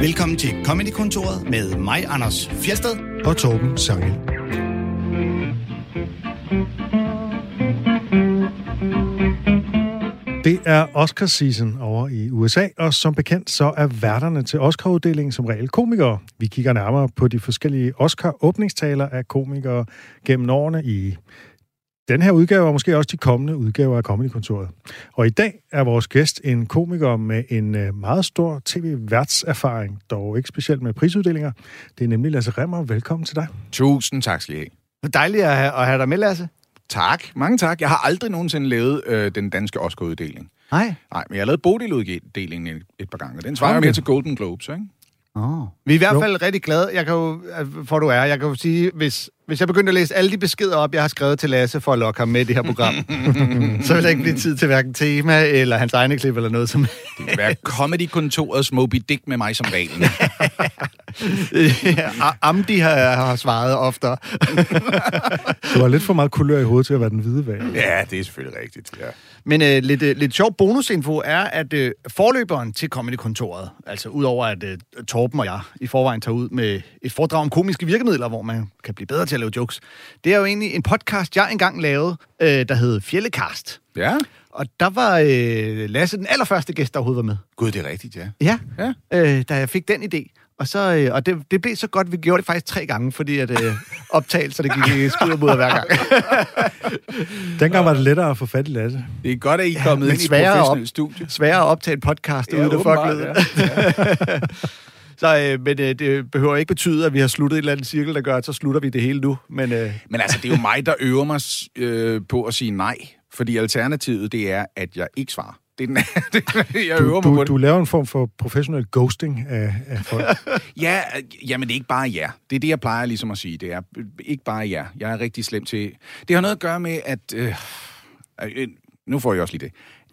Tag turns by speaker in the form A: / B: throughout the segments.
A: Velkommen til Comedy-kontoret med mig, Anders Fjelsted.
B: og Torben Sangel. Det er Oscar-season over i USA, og som bekendt så er værterne til Oscar-uddelingen som regel komikere. Vi kigger nærmere på de forskellige Oscar-åbningstaler af komikere gennem årene i den her udgave, og måske også de kommende udgaver af Comedy-kontoret. Og i dag er vores gæst en komiker med en øh, meget stor tv-værtserfaring, dog ikke specielt med prisuddelinger. Det er nemlig Lasse Remmer. Velkommen til dig.
C: Tusind tak skal I have.
D: Dejligt at have, at have dig med, Lasse.
C: Tak, mange tak. Jeg har aldrig nogensinde lavet øh, den danske Oscar-uddeling.
D: Nej.
C: Nej, men jeg har lavet Bodil-uddelingen et, et par gange, og den svarer
B: Okay.
C: mere til Golden Globes, ikke?
D: Oh. Vi er i hvert
B: Jo.
D: fald rigtig glade, jeg kan jo, for du er, jeg kan jo sige, hvis, hvis jeg begyndte at læse alle de beskeder op, jeg har skrevet til Lasse for at lokke ham med i det her program, så vil der ikke blive tid til hverken tema eller hans egne klip eller noget som
C: Det vil være Comedy-kontorets Moby Dick med mig som valen.
D: ja, Amdi har, har svaret oftere.
B: Du har lidt for meget kulør i hovedet til at være den hvide valg.
C: ja, det er selvfølgelig rigtigt. Ja.
D: Men øh, lidt, øh, lidt sjov bonusinfo er, at øh, forløberen til Comedy-kontoret, altså udover at øh, Torben og jeg i forvejen tager ud med et foredrag om komiske virkemidler, hvor man kan blive bedre til at lave jokes, det er jo egentlig en podcast, jeg engang lavede, øh, der hed Fjellekast.
C: ja,
D: Og der var øh, Lasse den allerførste gæst, der overhovedet var med.
C: gud, det er rigtigt, ja.
D: Ja,
C: Ja.
D: øh, da jeg fik den idé. Og, så, øh, og det, det blev så godt, vi gjorde det faktisk tre gange, fordi at øh, optagelser, det gik i skud og mudder hver gang.
B: Dengang var det lettere at få fat i Lasse.
C: Det er godt, at I er kommet
D: men
C: ind i et
D: sværere op-
C: professionelt studie.
D: Sværere at optage en podcast, at folk
C: åbenbart,
D: ved det. Så, øh, men øh, det behøver ikke betyde, at vi har sluttet et eller andet cirkel, der gør, at så slutter vi det hele nu. Men øh,
C: Men altså, det er jo mig, der øver mig øh, på at sige nej. Fordi alternativet, det er, at jeg ikke svarer. Det er den, det, jeg øver
B: Du,
C: mig på det.
B: du laver en form for professionel ghosting af, af folk.
C: Ja, jamen det er ikke bare jer. Det er det, jeg plejer ligesom at sige. Det er ikke bare jer. Jeg er rigtig slem til... Det har noget at gøre med, at... Øh, øh, nu får jeg også lige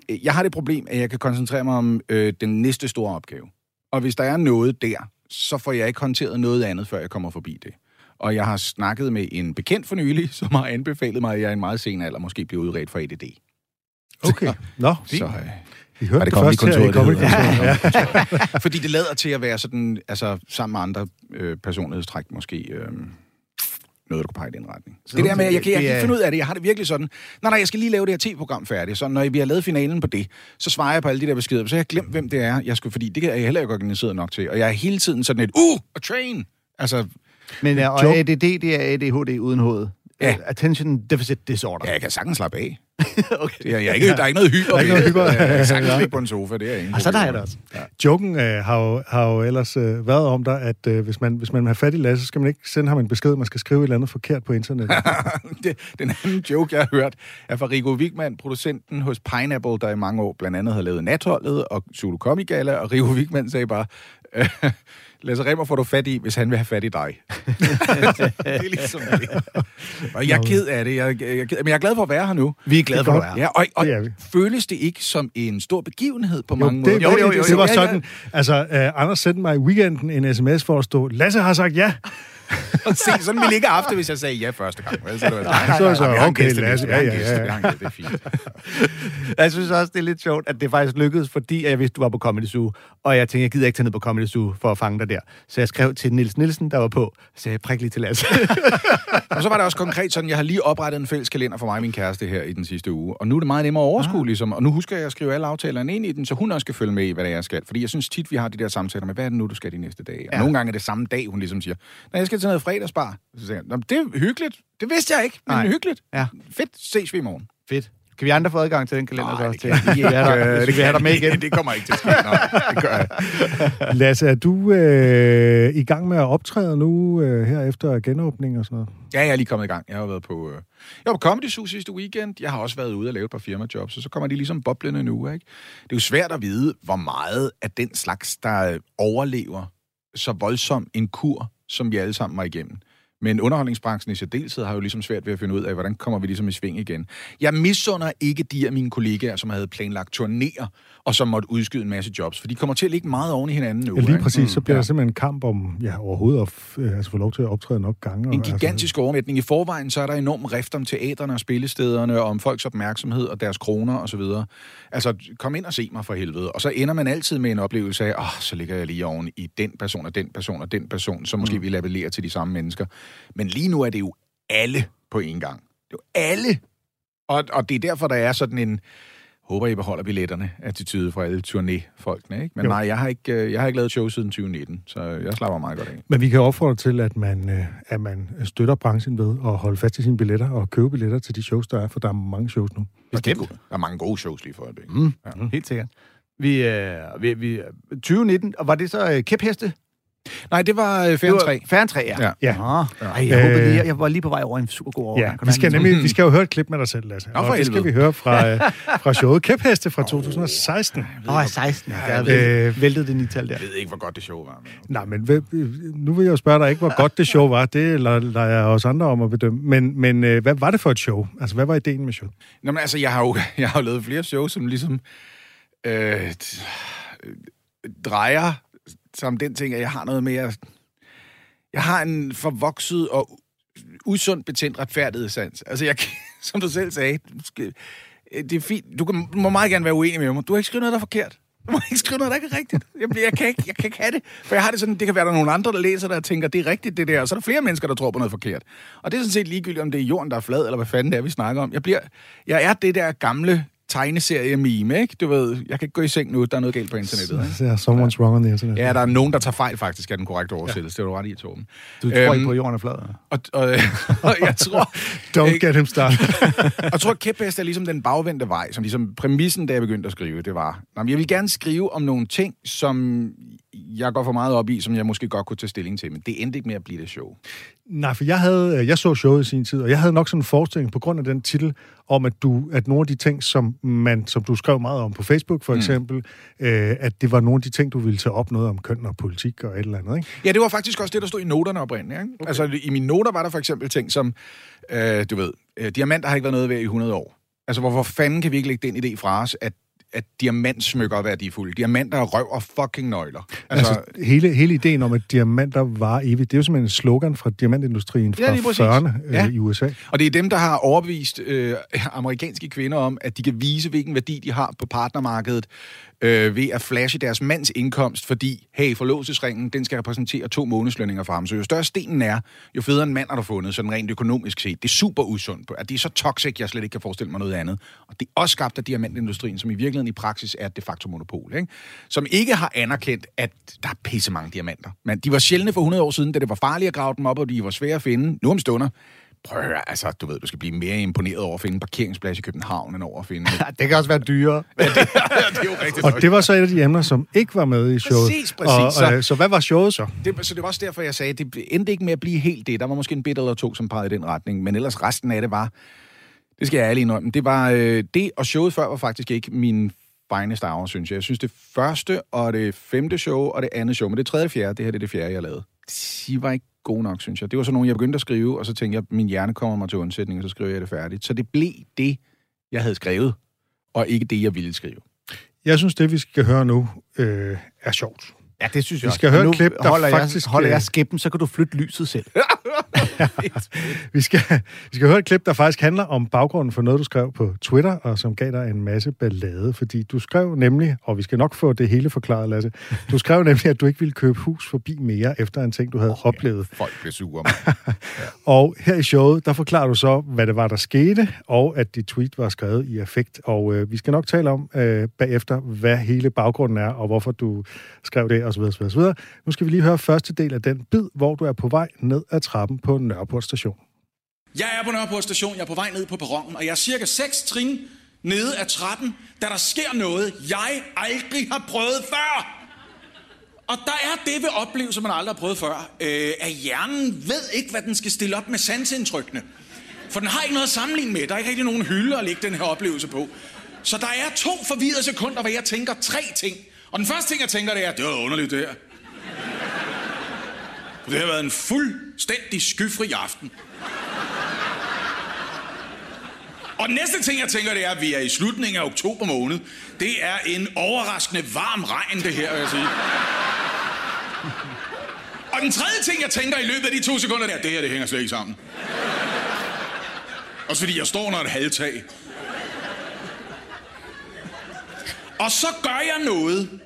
C: det. Jeg har det problem, at jeg kan koncentrere mig om øh, den næste store opgave. Og hvis der er noget der, så får jeg ikke håndteret noget andet, før jeg kommer forbi det. Og jeg har snakket med en bekendt for nylig, som har anbefalet mig, at jeg i en meget sen alder måske bliver udredt for ADD.
B: Okay. Nå,
C: Så, øh,
B: vi hørte det,
C: det
B: først her i
C: det
B: Comedy-kontoret. Ja.
C: Fordi det lader til at være sådan, altså sammen med andre øh, personlighedstræk måske, øh, noget, der kunne pege i den retning. Så det der med, jeg kan, jeg kan ikke
D: er-
C: finde ud af det. Jeg har det virkelig sådan, nej, nej, jeg skal lige lave det her tv-program færdigt. Så når vi har lavet finalen på det, så svarer jeg på alle de der beskeder. Så jeg har glemt, hvem det er, jeg skulle, fordi det er jeg heller ikke organiseret nok til. Og jeg er hele tiden sådan et, uh, a train! Altså,
D: men øh, og
B: Joke.
D: ADD, det er ADHD uden hoved.
C: Ja.
D: Øh, Attention Deficit Disorder.
C: ja, jeg kan sagtens slappe af.
D: okay.
C: Det er, jeg er ikke, der er ikke noget hyper.
B: Der er ikke noget hyper.
C: Jeg kan sagtens ligge på en sofa, det er ingen
D: Og sådan har
C: problem.
D: jeg det også.
B: Joken øh, har, jo, har jo ellers øh, været om dig, at øh, hvis, man, hvis man have fat i Lasse, så skal man ikke sende ham en besked, man skal skrive et eller andet forkert på internettet.
C: det, den anden joke, jeg har hørt, er fra Rico Wigman, producenten hos Pineapple, der i mange år blandt andet har lavet Natholdet og Zulu Comic Gala, og Rico Wigman sagde bare, øh, Lasse Remmer får du fat i, hvis han vil have fat i dig. det er ligesom det. Og jeg er ked af det, jeg, jeg, jeg, men jeg er glad for at være her nu.
D: Vi er glade for, at er.
C: Ja, og, og
B: Det er vi.
C: føles det ikke som en stor begivenhed på
B: Jo,
C: mange
B: det,
C: måder?
B: jo, jo, jo, det var
C: Ja, ja.
B: sådan. Altså, øh, Anders sendte mig i weekenden en sms for at stå, Lasse har sagt ja.
C: Se, sådan ville ikke have haft det, hvis jeg sagde ja første gang. vel? Så det var,
B: så er
C: en
B: okay, Lasse, ja, ja, ja.
C: gæste, det er fint.
D: Jeg synes også, det er lidt sjovt, at det faktisk lykkedes, fordi jeg vidste, du var på Comedy Zoo, og jeg tænkte, jeg gider ikke tage ned på Comedy Zoo for at fange dig der. Så jeg skrev til Nils Nielsen, der var på, så jeg, prik lige til Lasse.
C: Og så var det også konkret sådan, jeg har lige oprettet en fælles kalender for mig og min kæreste her i den sidste uge. Og nu er det meget nemmere at overskue, ligesom. Og nu husker jeg at skrive alle aftalerne ind i den, så hun også skal følge med i, hvad det er, jeg skal. Fordi jeg synes tit, vi har de der samtaler med, hvad er det nu, du skal de næste dage? Og
D: Ja.
C: nogle gange er det samme dag, hun ligesom siger, når jeg skal til noget fredagsbar. Så siger jeg, "Nå, men det er hyggeligt. Det vidste jeg ikke, men
D: Nej.
C: hyggeligt.
D: Ja.
C: Fedt, ses vi i morgen.
D: Fedt. Kan vi andre få adgang til den kalender så
C: Nej,
D: også?
C: det kan
D: Til? Vi er der, det kan vi have dig med igen.
C: det kommer ikke til at ske. Nå, det gør jeg.
B: Lasse, er du øh, i gang med at optræde nu øh, her efter genåbning og sådan noget?
C: Ja, jeg er lige kommet i gang. Jeg har været på, øh, jeg var på Comedy Zoo sidste weekend. Jeg har også været ude og lave et par firmajobs, og så kommer de ligesom boblende nu, ikke? Det er jo svært at vide, hvor meget af den slags, der overlever så voldsom en kur, som vi alle sammen var igennem. Men underholdningsbranchen i særdeleshed har jo ligesom svært ved at finde ud af, hvordan kommer vi ligesom i sving igen. Jeg misunder ikke de af mine kollegaer, som havde planlagt turnéer, og som måtte udskyde en masse jobs, for de kommer til at ligge meget oven i hinanden nu.
B: Ja, lige
C: ikke?
B: præcis. Så bliver
C: Ja.
B: der simpelthen en kamp om ja, overhovedet at f- øh, altså, få lov til at optræde nok gange.
C: En
B: og,
C: gigantisk overmætning. I forvejen så er der enorm rift om teaterne og spillestederne, og om folks opmærksomhed og deres kroner osv. Altså, kom ind og se mig for helvede. Og så ender man altid med en oplevelse af, åh, oh, så ligger jeg lige oven i den person og den person og den person, så måske mm. vi appellere til de samme mennesker. Men lige nu er det jo alle på én gang. Det er jo alle. Og, og det er derfor, der er sådan en håber, I beholder billetterne attitude fra alle turnéfolkene. Ikke? Men
B: Jo.
C: nej, jeg har, ikke, øh, jeg har ikke lavet show siden 2019, så jeg slapper meget godt af.
B: Men vi kan opfordre til, at man, øh, at man støtter branchen ved at holde fast i sine billetter og købe billetter til de shows, der er, for der er mange shows nu.
C: Bestemt. Der er mange gode shows lige for øjeblikket.
D: Mm.
C: Ja.
D: Helt sikkert. Vi, øh, vi, vi, 2019, og var det så øh, kæpheste?
C: Nej, det var øh, Færre 3.
D: Færre 3, ja.
C: Ja.
B: Ja.
D: Nå, ej, jeg,
B: Øh,
D: håber, lige, jeg var lige på vej over en super god år.
B: Ja, vi skal nemlig vi skal jo høre et klip med dig selv, Lasse.
C: Nå, for
B: og det skal vi høre fra, øh, fra showet Kæpheste fra 2016.
D: Åh, oh, 16, ja. Der er
B: Øh,
D: væltet, væltet det nital der.
C: Jeg ved ikke, hvor godt det show var. Men...
B: Nej, men nu vil jeg jo spørge dig ikke, hvor godt det show var. Det lader jeg os andre om at bedømme. Men, men øh, hvad var det for et show? Altså, hvad var ideen med showet?
C: Nå, men altså, jeg har jo jeg har jo lavet flere shows, som ligesom øh, øh, drejer som den ting, at jeg har noget mere... Jeg har en forvokset og usund betændt retfærdighedssans. Altså, jeg, som du selv sagde, du skal- øh, det er fint. Du, kan, du må meget gerne være uenig med mig. Du har ikke skrevet noget, der er forkert. Du må ikke skrive noget, der ikke er rigtigt. Jeg, bliver- jeg, kan ikke, jeg kan ikke have det. For jeg har det sådan, det kan være, der er nogle andre, der læser det og tænker, det er rigtigt, det der. Og så er der flere mennesker, der tror på noget forkert. Og det er sådan set ligegyldigt, om det er jorden, der er flad, eller hvad fanden det er, vi snakker om. Jeg, bliver, jeg er det der gamle tegneserie-meme, ikke? Du ved, jeg kan ikke gå i seng nu, der er noget galt på internettet. Ikke?
B: Er someone's wrong on the internet.
C: Ja, der er nogen, der tager fejl faktisk af den korrekte oversættelse. Ja. Det var du ret i, Torben.
D: Du tror
C: Øhm,
D: ikke på, at jorden er flad?
C: Og, og, og jeg tror,
B: Don't get him started.
C: og jeg tror, at kæphest er ligesom den bagvendte vej, som ligesom præmissen, da jeg begyndte at skrive, det var, "Nå, men jeg vil gerne skrive om nogle ting, som jeg går for meget op i, som jeg måske godt kunne tage stilling til, men det endte ikke med at blive det show.
B: Nej, for jeg, havde, øh, jeg så showet i sin tid, og jeg havde nok sådan en forestilling på grund af den titel, om at, du, at nogle af de ting, som, man, som du skrev meget om på Facebook for eksempel, mm. øh, at det var nogle af de ting, du ville tage op noget om køn og politik og et eller andet, ikke?
C: Ja, det var faktisk også det, der stod i noterne oprindeligt. Ikke? Okay. Altså, i mine noter var der for eksempel ting som, øh, du ved, øh, diamanter har ikke været noget værd i 100 år. Altså, hvorfor fanden kan vi ikke lægge den idé fra os, at at diamantsmykker er værdifulde. Diamanter er røv og fucking nøgler.
B: Altså, altså hele, hele ideen om, at diamanter var evigt, det er jo simpelthen en slogan fra diamantindustrien
C: Ja,
B: fra
C: præcis.
B: 40'erne øh,
C: Ja.
B: i USA.
C: Og det er dem, der har overbevist øh, amerikanske kvinder om, at de kan vise, hvilken værdi de har på partnermarkedet øh, ved at flashe deres mands indkomst, fordi, hey, forlovelsesringen, den skal repræsentere to månedslønninger for ham. Så jo større stenen er, jo federe en mand har du fundet, sådan rent økonomisk set. Det er super usundt. At det er så toxic, jeg slet ikke kan forestille mig noget andet. Og det er også skabt af diamantindustrien, som i virkeligheden i praksis er et de facto monopol. Ikke? Som ikke har anerkendt, at der er pisse mange diamanter. Men de var sjældne for 100 år siden, da det var farligt at grave dem op, og de var svære at finde. Nu om stunder, Prøv at høre, altså, du ved, du skal blive mere imponeret over at finde en parkeringsplads i København, end over at finde...
D: Det kan også være dyrere.
C: ja, det er jo rigtigt
B: Og
C: nok.
B: det var så et af de emner, som ikke var med i showet.
C: Præcis, præcis.
B: Og, øh, så hvad var showet så?
C: Det, så det var også derfor, jeg sagde, det endte ikke med at blive helt det. Der var måske en bit eller to, som pegede i den retning, men ellers resten af det var, det skal jeg ærlig indrømme, det var øh, det, og showet før var faktisk ikke min fineste hour, synes jeg. Jeg synes, det første og det femte show og det andet show, men det tredje og fjerde, det her det er det fjerde, jeg lavede. De var ikke gode nok, synes jeg. Det var så nogle, jeg begyndte at skrive, og så tænkte jeg, at min hjerne kommer mig til undsætning, og så skriver jeg det færdigt. Så det blev det, jeg havde skrevet, og ikke det, jeg ville skrive.
B: Jeg synes, det vi skal høre nu øh, er sjovt.
D: Ja, det synes
B: Vi
D: jeg
B: skal
D: også.
B: høre et klip, der
D: holder
B: faktisk,
D: Jeg, holder
B: øh,
D: jeg skæppen, så kan du flytte lyset selv.
B: Vi skal, vi skal høre et klip, der faktisk handler om baggrunden for noget, du skrev på Twitter, og som gav dig en masse ballade. Fordi du skrev nemlig, og vi skal nok få det hele forklaret, Lasse, du skrev nemlig, at du ikke ville købe hus forbi mere, efter en ting, du havde oh, oplevet.
C: Folk blev sure.
B: Og her i showet, der forklarer du så, hvad det var, der skete, og at dit tweet var skrevet i affekt. Og øh, vi skal nok tale om øh, bagefter, hvad hele baggrunden er, og hvorfor du skrev det, osv. osv., osv. Nu skal vi lige høre første del af den bid, hvor du er på vej ned ad trappen på Nørreport station.
E: Jeg er på Nørreport station, jeg er på vej ned på perronen, og jeg er cirka 6 trin nede af trappen, da der sker noget, jeg aldrig har prøvet før. Og der er det ved oplevelse, man aldrig har prøvet før, øh, at hjernen ved ikke, hvad den skal stille op med sansindtrykkene. For den har ikke noget at sammenligne med. Der er ikke rigtig nogen hylde at lægge den her oplevelse på. Så der er to forvirrede sekunder, hvor jeg tænker tre ting. Og den første ting, jeg tænker, det er, det var underligt det her. Det har været en fuldstændig skyfri aften. Og den næste ting, jeg tænker, det er, at vi er i slutningen af oktober måned. Det er en overraskende varm regn, det her, vil jeg sige. Og den tredje ting, jeg tænker i løbet af de to sekunder, det er, det her, det hænger slet ikke sammen. Også fordi jeg står under et halvtag. Og så gør jeg noget,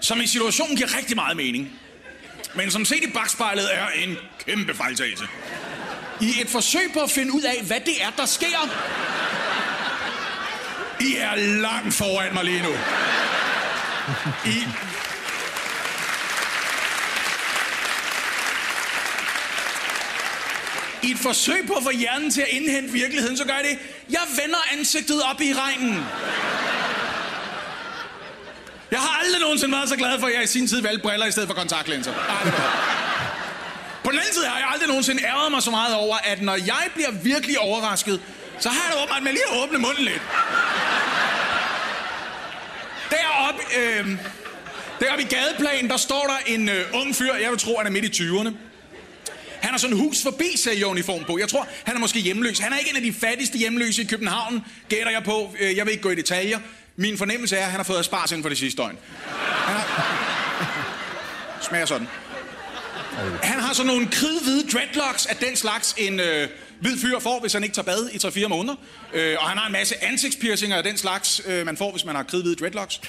E: som i situationen giver rigtig meget mening. Men som set i bagspejlet er en kæmpe fejltagelse. I et forsøg på at finde ud af, hvad det er, der sker. I er langt foran mig lige nu. I... I et forsøg på at få hjernen til at indhente virkeligheden, så gør jeg det. Jeg vender ansigtet op i regnen. Jeg har aldrig nogensinde været så glad for, at jeg i sin tid valgte briller i stedet for kontaktlinser. På den anden side har jeg aldrig nogensinde ærget mig så meget over, at når jeg bliver virkelig overrasket, så har jeg det åbenbart med lige at åbne munden lidt. Deroppe, øh, deroppe i gadeplan, der står der en øh, ung fyr, jeg vil tro, han er midt i 20'erne. Han har sådan en hus forbi uniform på. Jeg tror, han er måske hjemløs. Han er ikke en af de fattigste hjemløse i København, gætter jeg på. Øh, jeg vil ikke gå i detaljer. Min fornemmelse er, at han har fået aspars inden for det sidste døgn. Han har... Smager sådan. Han har sådan nogle kridhvide dreadlocks af den slags, en øh, hvid fyr får, hvis han ikke tager bad i 3-4 måneder. Øh, og han har en masse ansigtspiercinger af den slags, øh, man får, hvis man har kridhvide dreadlocks.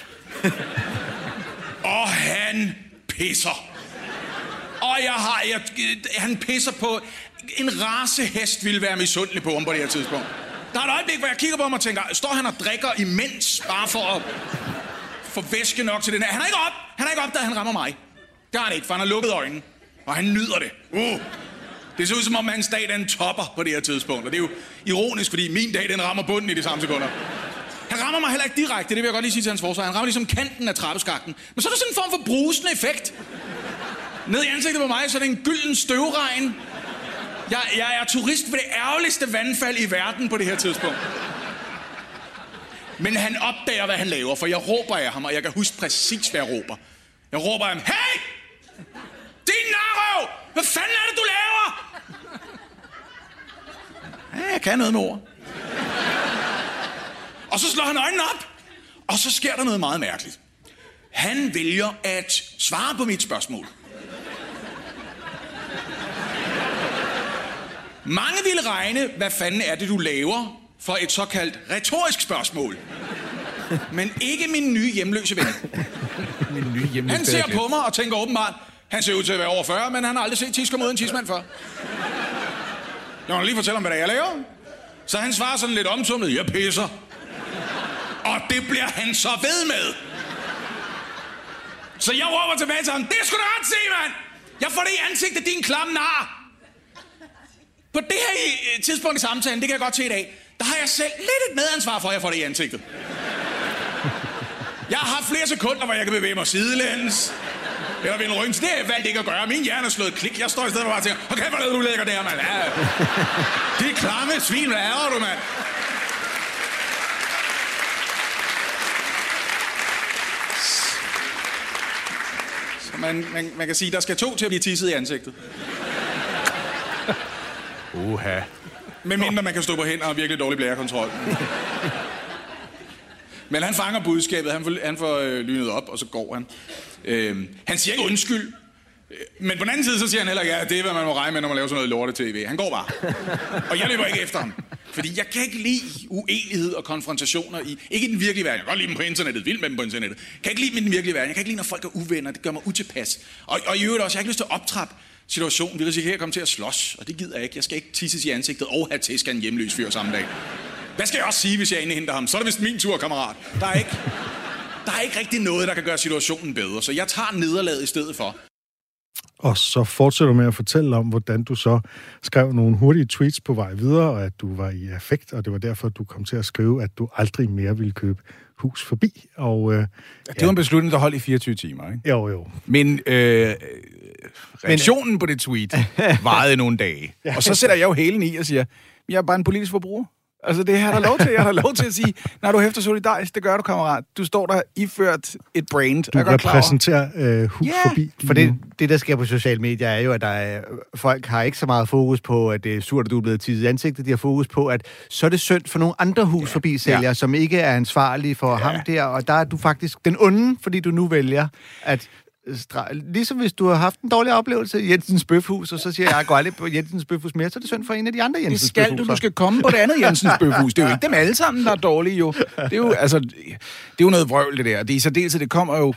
E: og han pisser. Og jeg har... Jeg, han pisser på... En rasehest ville være misundelig på ham på det her tidspunkt. Der er et øjeblik, hvor jeg kigger på ham og tænker, står han og drikker imens, bare for at få væske nok til den her. Han er ikke op! Han er ikke op, da han rammer mig. Det har han ikke, for han har lukket øjnene. Og han nyder det. Uh. Det ser ud som om, hans dag den topper på det her tidspunkt. Og det er jo ironisk, fordi min dag den rammer bunden i de samme sekunder. Han rammer mig heller ikke direkte, det vil jeg godt lige sige til hans forsvar. Han rammer ligesom kanten af trappeskakten. Men så er der sådan en form for brusende effekt. Ned i ansigtet på mig, så er det en gylden støvregn. Jeg, jeg er turist ved det ærgerligste vandfald i verden på det her tidspunkt. Men han opdager, hvad han laver, for jeg råber af ham, og jeg kan huske præcis, hvad jeg råber. Jeg råber af ham, hey! Din narrøv! Hvad fanden er det, du laver? Ja, jeg kan noget med ord. Og så slår han øjnene op, og så sker der noget meget mærkeligt. Han vælger at svare på mit spørgsmål. Mange ville regne, hvad fanden er det, du laver, for et såkaldt retorisk spørgsmål. Men ikke min nye hjemløse ven.
C: Min nye hjemløse
E: Han ser på mig og tænker åbenbart, han ser ud til at være over 40, men han har aldrig set tisker mod en tidsmand før. Jeg må lige fortælle om, hvad det er, jeg laver. Så han svarer sådan lidt omtumlet, jeg pisser. Og det bliver han så ved med. Så jeg råber tilbage til ham, det skulle du ret se, mand! Jeg får det i ansigtet, din klamme nar! På det her øh, tidspunkt i samtalen, det kan jeg godt se i dag, der har jeg selv lidt et medansvar for, at jeg får det i ansigtet. Jeg har haft flere sekunder, hvor jeg kan bevæge mig sidelæns. Eller vende ryggen. Det har jeg valgt ikke at gøre. Min hjerne er slået klik. Jeg står i stedet for bare og tænker, okay, hvor er du lægger der, mand. Ja. Det er klamme svin, hvad er du, mand? Så man, man, man kan sige, der skal to til at blive tisset i ansigtet.
C: Uha.
E: Men mindre man kan stå på hænder og virkelig dårlig blærekontrol. Men han fanger budskabet, han får, han får øh, lynet op, og så går han. Øh, han siger ikke undskyld, men på den anden side, så siger han heller ikke, ja, det er, hvad man må regne med, når man laver sådan noget lorte-tv. Han går bare. Og jeg løber ikke efter ham. Fordi jeg kan ikke lide uenighed og konfrontationer i... Ikke i den virkelige verden. Jeg kan godt lide dem på internettet. Vild med dem på internettet. Jeg kan ikke lide dem i den virkelige verden. Jeg kan ikke lide, når folk er uvenner. Det gør mig utilpas. Og, og i øvrigt også, jeg har ikke lyst til at optrappe situationen. Vi risikerer at komme til at slås, og det gider jeg ikke. Jeg skal ikke tisses i ansigtet og have tæsk af en hjemløs fyr samme dag. Hvad skal jeg også sige, hvis jeg indhenter ham? Så er det vist min tur, kammerat. Der er ikke, der er ikke rigtig noget, der kan gøre situationen bedre, så jeg tager nederlaget i stedet for.
B: Og så fortsætter du med at fortælle om, hvordan du så skrev nogle hurtige tweets på vej videre, og at du var i affekt, og det var derfor, du kom til at skrive, at du aldrig mere ville købe hus forbi. Og, øh,
C: Det var en beslutning, der holdt i 24 timer, ikke?
B: Jo, jo.
C: Men øh, reaktionen Men, på det tweet varede nogle dage. Og så sætter jeg jo hælen i og siger, jeg er bare en politisk forbruger. Altså, det har der lov til. Jeg har der lov til at sige, når du hæfter solidarisk, det gør du, kammerat. Du står der iført et brand.
B: Du
C: Jeg er
B: repræsenterer øh, hus
C: Ja,
B: forbi.
D: For det, det, der sker på sociale medier, er jo, at der er, folk har ikke så meget fokus på, at det er surt, at du er blevet tidligt i ansigtet. De har fokus på, at så er det synd for nogle andre hus forbi sælgere, ja. som ikke er ansvarlige for ja. ham der. Og der er du faktisk den onde, fordi du nu vælger at stra- Ligesom hvis du har haft en dårlig oplevelse i Jensens Bøfhus, og så siger jeg, jeg går aldrig på Jensens Bøfhus mere, så er det synd for en af de andre
C: Det
D: Jensens
C: skal du.
D: Bøfhuser.
C: Du skal komme på det andet Jensens Bøfhus. Det er jo ikke dem alle sammen, der er dårlige, jo. Det er jo, altså, det er jo noget vrøvl, det der. Det er i særdeleshed, det kommer jo...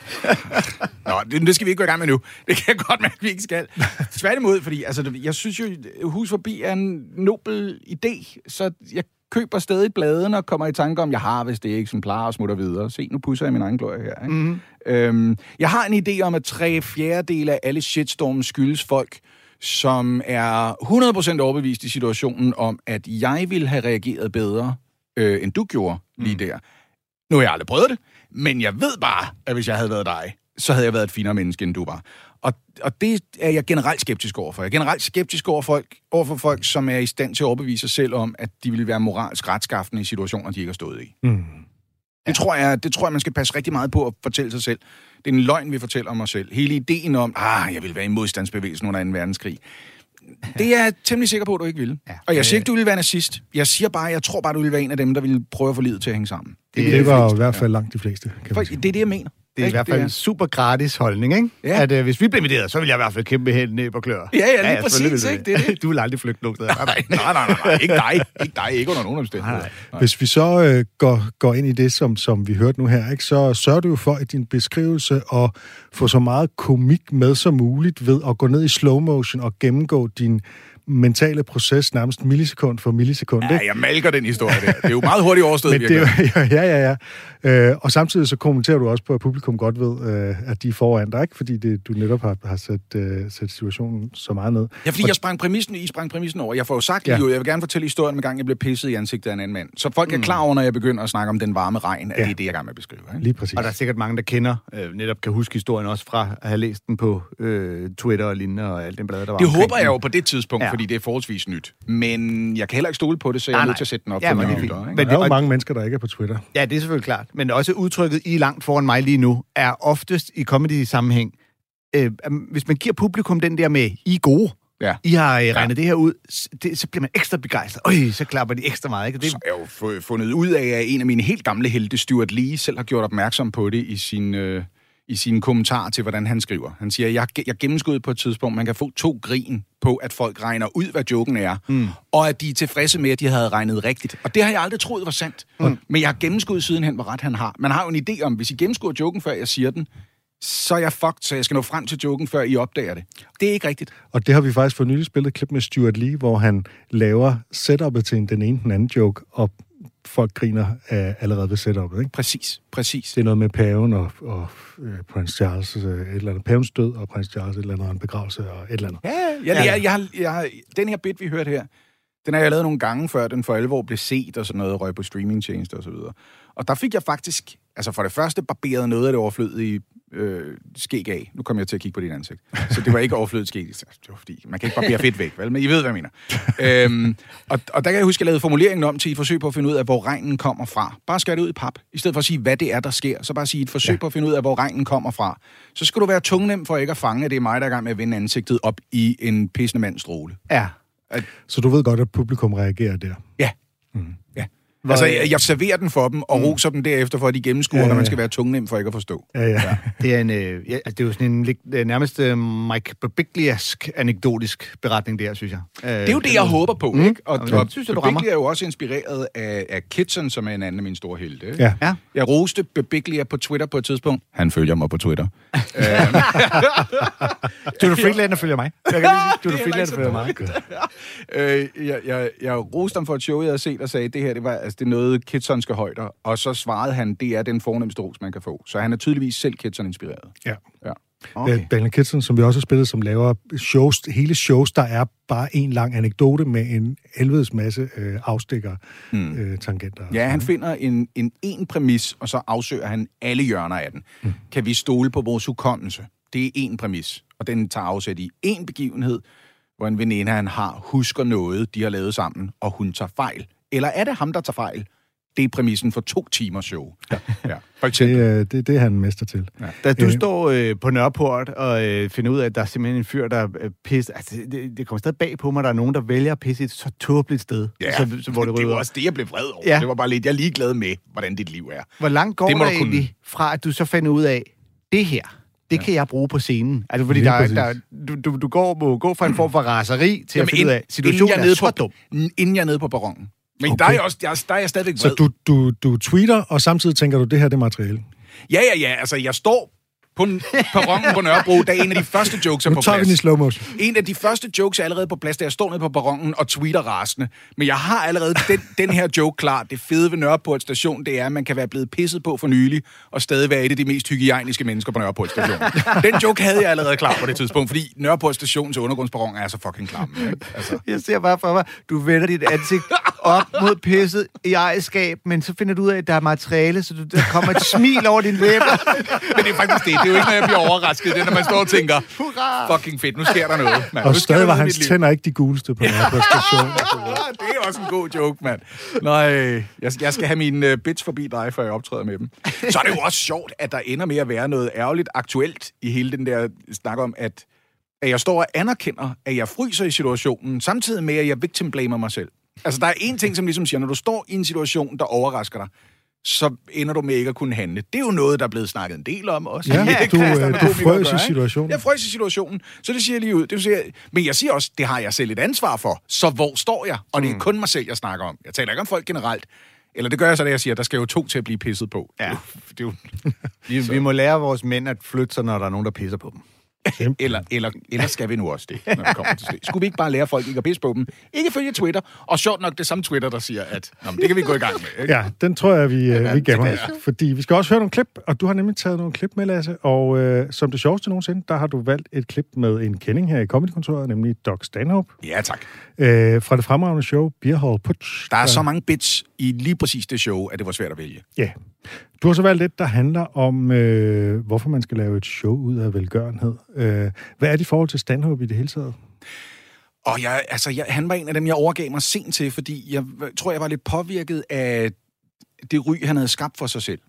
C: Nå, det, det skal vi ikke gå i gang med nu. Det kan jeg godt mærke, at vi ikke skal. Tværtimod, fordi altså, det- jeg synes jo, Hus Forbi er en nobel idé, så jeg køber stadig bladene og kommer i tanke om, jeg har hvis det er eksemplar og smutter videre. Se, nu pusser jeg min egen glorie her. Ikke? Mm-hmm. Øhm, jeg har en idé om, at tre fjerdedele af alle shitstorms skyldes folk, som er 100% overbevist i situationen om, at jeg ville have reageret bedre, øh, end du gjorde lige der. Nu har jeg aldrig prøvet det, men jeg ved bare, at hvis jeg havde været dig, så havde jeg været et finere menneske, end du var. Og, og det er jeg generelt skeptisk overfor. Jeg er generelt skeptisk over folk, overfor folk, som er i stand til at overbevise sig selv om, at de vil være moralsk retskaffende i situationer, de ikke har stået i.
B: Mm.
C: Det, tror jeg, det tror jeg, man skal passe rigtig meget på at fortælle sig selv. Det er en løgn, vi fortæller om os selv. Hele ideen om, ah, jeg vil være i modstandsbevægelsen under 2. verdenskrig. Det er jeg temmelig sikker på, at du ikke ville. Ja, og jeg siger ikke, du ville være nazist. Jeg siger bare, jeg tror bare, du ville være en af dem, der ville prøve at få livet til at hænge sammen.
B: Det,
C: er
B: det var i hvert fald langt de fleste, kan
C: For, det er det, jeg mener.
D: Det er i hvert fald en super gratis holdning, ikke?
C: Ja.
D: At øh, hvis vi bliver inviteret, så vil jeg i hvert fald kæmpe hen ned på klør.
C: Ja, ja, lige
D: selvfølgelig
C: præcis,
D: vil
C: ikke? Det det.
D: Du vil aldrig flygte nogen steder.
C: Nej, nej, nej, nej, nej, ikke dig. Ikke dig, ikke under nogen omstændigheder. Nej.
B: Hvis vi så øh, går, går ind i det, som, som vi hørte nu her, ikke, så sørger du jo for i din beskrivelse at få så meget komik med som muligt ved at gå ned i slow motion og gennemgå din mentale proces nærmest millisekund for millisekund.
C: Ja,
B: ikke?
C: jeg malker den historie der. Det er jo meget hurtigt overstået,
B: Men det, er jo- ja, ja, ja. Øh, og samtidig så kommenterer du også på, at publikum godt ved, øh, at de er foran dig, ikke? Fordi det, du netop har, har sat, øh, sat situationen så meget ned.
C: Ja, fordi jeg sprang præmissen, I sprang præmissen over. Jeg får jo sagt
B: Ja.
C: jo, jeg vil gerne fortælle historien med gang, jeg blev pisset i ansigtet af en anden mand. Så folk er klar over, når jeg begynder at snakke om den varme regn, at
B: Ja.
C: det er det, jeg er med at beskrive. Ikke?
B: Lige præcis.
D: Og der er sikkert mange, der kender, øh, netop kan huske historien også fra at have læst den på øh, Twitter og lignende og alt den blade, der var
C: Det håber jeg jo på det tidspunkt,
D: Ja.
C: Ja. fordi det er forholdsvis nyt. Men jeg kan heller ikke stole på det, så jeg er
D: Nej,
C: nødt
D: nej.
C: til at sætte den op
D: Ja,
C: for
D: men
C: mine
D: det er
C: lyttere.
B: Men
D: Men
B: der er jo
D: og-
B: mange mennesker, der ikke er på Twitter.
D: Ja, det er selvfølgelig klart. Men også udtrykket I er langt foran mig lige nu, er oftest i comedy-sammenhæng. Øh, hvis man giver publikum den der med, I er gode,
C: Ja.
D: I har øh, regnet det her ud, det, så bliver man ekstra begejstret. Øj, så klapper de ekstra meget. Ikke? Det,
C: Så har jeg jo fu- fundet ud af, at en af mine helt gamle helte, Stuart Lee, selv har gjort opmærksom på det i sin, øh, i sine kommentarer til, hvordan han skriver. Han siger, jeg, jeg gennemskuddet på et tidspunkt, man kan få to grin på, at folk regner ud, hvad joken er, mm. og at de er tilfredse med, at de havde regnet rigtigt. Og det har jeg aldrig troet var sandt. Mm. Men jeg har gennemskuddet sidenhen, hvor ret han har. Man har jo en idé om, hvis I gennemskuer joken, før jeg siger den, så er jeg fucked, så jeg skal nå frem til joken, før I opdager det. Det er ikke rigtigt.
B: Og det har vi faktisk for nylig spillet et klip med Stuart Lee, hvor han laver setup'et til en- den ene den anden joke, og folk griner af allerede ved setup'et. Ikke?
C: Præcis, præcis.
B: Det er noget med paven og, og øh, prins Charles, øh, et eller andet. Pavens død og prins Charles, et eller andet, en begravelse og et eller andet.
C: Ja, jeg, jeg, jeg, har, jeg, har, den her bit, vi hørte her, den har jeg lavet nogle gange, før den for alvor blev set og sådan noget, røg på streamingtjenester og så videre. Og der fik jeg faktisk, altså for det første, barberet noget af det overflødige øh, skæg af. Nu kommer jeg til at kigge på dit ansigt. Så det var ikke overflødigt skæg. Det var fordi, man kan ikke barbere fedt væk, vel? Men I ved, hvad jeg mener. øhm, og, og der kan jeg huske, at jeg lavede formuleringen om til et forsøg på at finde ud af, hvor regnen kommer fra. Bare skær det ud i pap. I stedet for at sige, hvad det er, der sker, så bare sige et forsøg ja. på at finde ud af, hvor regnen kommer fra. Så skal du være tungnem for ikke at fange, at det er mig, der er i gang med at vende ansigtet op i en pissende mandstråle.
D: ja.
B: Så du ved godt, at publikum reagerer der.
C: Ja. Mm. Ja. Altså, jeg, jeg serverer den for dem, og roser dem derefter, for at de gennemskuer,
B: Ja,
C: ja,
B: ja,
C: når man
B: ja.
C: skal være tungnem for ikke at forstå.
B: Ja, ja. ja.
D: Det er, en, øh, ja, det er jo sådan en øh, nærmest øh, Mike Birbigliask anekdotisk beretning der, synes jeg. Øh,
C: Det er jo det, jeg håber på, mm. ikke? Og,
D: Jamen,
C: og
D: det synes jeg, du rammer.
C: Er jo også inspireret af, af Kitson, som er en anden af mine store helte. ikke?
B: Ja.
D: Ja.
C: Jeg roste Bebiglia på Twitter på et tidspunkt. Han følger mig på Twitter.
D: Judo Friedlander følger mig. Jeg kan lige sige,
C: er
D: Friedlander følger mig.
C: øh, jeg, jeg, jeg roste ham for et show, jeg havde set, og sagde, det her det var, altså, det er noget Kitsonske højder. Og så svarede han, det er den fornemmeste ros, man kan få. Så han er tydeligvis selv
B: ja.
C: Kitson-inspireret. Ja.
B: Okay. Øh, Daniel Kitson, som vi også har spillet, som laver shows, hele shows, der er bare en lang anekdote med en helvedes masse øh, afstikker, mm. øh, tangenter.
C: Ja, han finder en, en, en præmis, og så afsøger han alle hjørner af den. Mm. Kan vi stole på vores hukommelse? Det er en præmis, og den tager afsæt i en begivenhed, hvor en veninde, han har, husker noget, de har lavet sammen, og hun tager fejl Eller er det ham, der tager fejl? Det er præmissen for to timers show. Ja. ja. For eksempel.
B: Det, øh, det, det er han mester til.
C: Ja.
D: Da du
B: Øh.
D: står øh, på Nørreport og øh, finder ud af, at der er simpelthen en fyr, der øh, pisser... Altså, det, det kommer stadig bag på mig, at der er nogen, der vælger at pisse i et så tåbeligt sted.
C: Ja,
D: så, så, hvor det,
C: det var også det, jeg blev vred over.
D: Ja.
C: Det var bare lidt, jeg er ligeglad med, hvordan dit liv er.
D: Hvor langt går
C: Det
D: der
C: kunne.
D: egentlig fra, at du så finder ud af, det her, det ja. kan jeg bruge på scenen? Altså, fordi
B: Lige
D: der, er-
B: præcis.
D: der, du, du, du går, må gå fra en form for raseri til at finde ud af,
C: inden
D: situationen
C: jeg er
D: er
C: nede
D: så
C: på,
D: dum.
C: Inden jeg er nede på perronen. Men
B: Okay.
C: der, er også, jeg, der er jeg stadigvæk vred.
B: Så du, du, du tweeter, og samtidig tænker du, det her det er materiale.
C: Ja, ja, ja. Altså, jeg står på en perronen på Nørrebro, da en af de første jokes er
B: Nu
C: på
B: tager vi den i
C: plads.
B: slow motion.
C: En af de første jokes er allerede på plads, da jeg står nede på perronen og tweeter rasende. Men jeg har allerede den, den her joke klar. Det fede ved Nørreport station, det er, at man kan være blevet pisset på for nylig, og stadig være et af de mest hygiejniske mennesker på Nørreport station. Den joke havde jeg allerede klar på det tidspunkt, fordi Nørreport stations undergrundsperron er så fucking klam. Ikke? Altså.
D: Jeg ser bare for mig, du vender dit ansigt op mod pisset i ejerskab, men så finder du ud af, at der er materiale, så du, der kommer et smil over din læber.
C: Men det er faktisk det. Det jo ikke, når jeg bliver overrasket. Det er, når man står og tænker,
D: Hurra!
C: fucking fedt, nu sker der noget. Man.
B: Og stadig var hans tænder ikke de guleste på den her station.
C: Ah, det er også en god joke, mand. Nej, jeg, jeg skal have mine uh, bits forbi dig, før jeg optræder med dem. Så er det jo også sjovt, at der ender med at være noget ærgerligt aktuelt i hele den der snak om, at, at jeg står og anerkender, at jeg fryser i situationen, samtidig med, at jeg victim blamer mig selv. Altså, der er en ting, som ligesom siger, når du står i en situation, der overrasker dig, så ender du med ikke at kunne handle. Det er jo noget, der er blevet snakket en del om også.
B: Ja,
C: Det
B: du, øh, du frøs i situationen.
C: Jeg frøs i situationen, så det siger jeg lige ud. Det vil sige, men jeg siger også, det har jeg selv et ansvar for. Så hvor står jeg? Og det er kun mig selv, jeg snakker om. Jeg taler ikke om folk generelt. Eller det gør jeg så, da jeg siger, der skal jo to til at blive pisset på.
D: Ja.
C: Det er jo, det er jo,
D: Vi, vi må lære vores mænd at flytte sig, når der er nogen, der pisser på dem.
C: Eller, eller, eller skal vi nu også det, når det kommer til det. Skulle vi ikke bare lære folk ikke at pisse på dem? Ikke følge Twitter. Og sjovt nok, det samme Twitter, der siger, at Nå, men det kan vi gå i gang med. Ikke?
B: Ja, den tror jeg, vi, øh, vi gemmer. Fordi vi skal også høre nogle klip, og du har nemlig taget nogle klip med, Lasse. Og øh, som det sjoveste nogensinde, der har du valgt et klip med en kending her i Comedykontoret, nemlig Doc Stanhope,
C: Ja, tak.
B: øh, fra det fremragende show Beer Hall Putsch.
C: Der er så mange bits i lige præcis det show, at det var svært at vælge.
B: Ja. Du har så valgt et, der handler om, øh, hvorfor man skal lave et show ud af velgørenhed. Øh, hvad er dit forhold til Stanhope i det hele taget?
C: Og jeg, altså, jeg, han var en af dem, jeg overgav mig sent til, fordi jeg tror, jeg var lidt påvirket af det ry, han havde skabt for sig selv.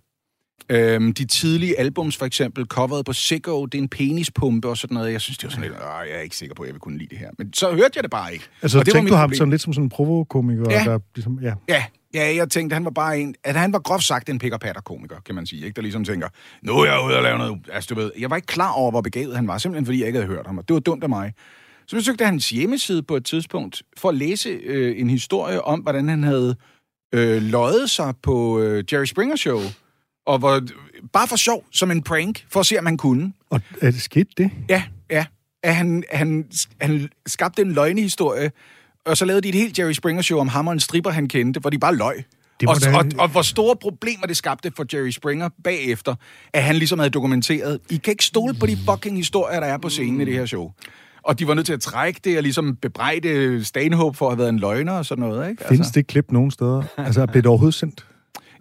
C: Øhm, de tidlige albums, for eksempel, coveret på Sicko, det er en penispumpe og sådan noget. Jeg synes, det var sådan lidt, "Åh, jeg er ikke sikker på, at jeg vil kunne lide det her. Men så hørte jeg det bare ikke.
B: Altså,
C: og det var
B: tænkte
C: mit
B: du ham sådan lidt som sådan en provokomiker,
C: Ja.
B: der ligesom, ja.
C: Ja, ja, jeg tænkte, han var bare en... At han var groft sagt en pick patter komiker kan man sige. Ikke? Der ligesom tænker, nu er jeg ude og lave noget... Altså, du ved, jeg var ikke klar over, hvor begavet han var, simpelthen fordi jeg ikke havde hørt ham. Og det var dumt af mig. Så besøgte jeg hans hjemmeside på et tidspunkt for at læse øh, en historie om, hvordan han havde øh, løjet sig på øh, Jerry Springer Show. Og hvor, bare for sjov, som en prank, for at se, om han kunne.
B: Og er det skidt det?
C: Ja, ja. At han, han, han skabte en løgnehistorie, og så lavede de et helt Jerry Springer show om ham og en stripper, han kendte, hvor de bare løg.
B: Det
C: Og,
B: da-
C: og, og hvor store problemer det skabte for Jerry Springer bagefter, at han ligesom havde dokumenteret, I kan ikke stole på de fucking historier, der er på scenen i det her show. Og de var nødt til at trække det og ligesom bebrejde Stanhope for at have været en løgner og sådan noget, ikke?
B: Findes det klip nogen steder? Altså, blev det overhovedet sendt?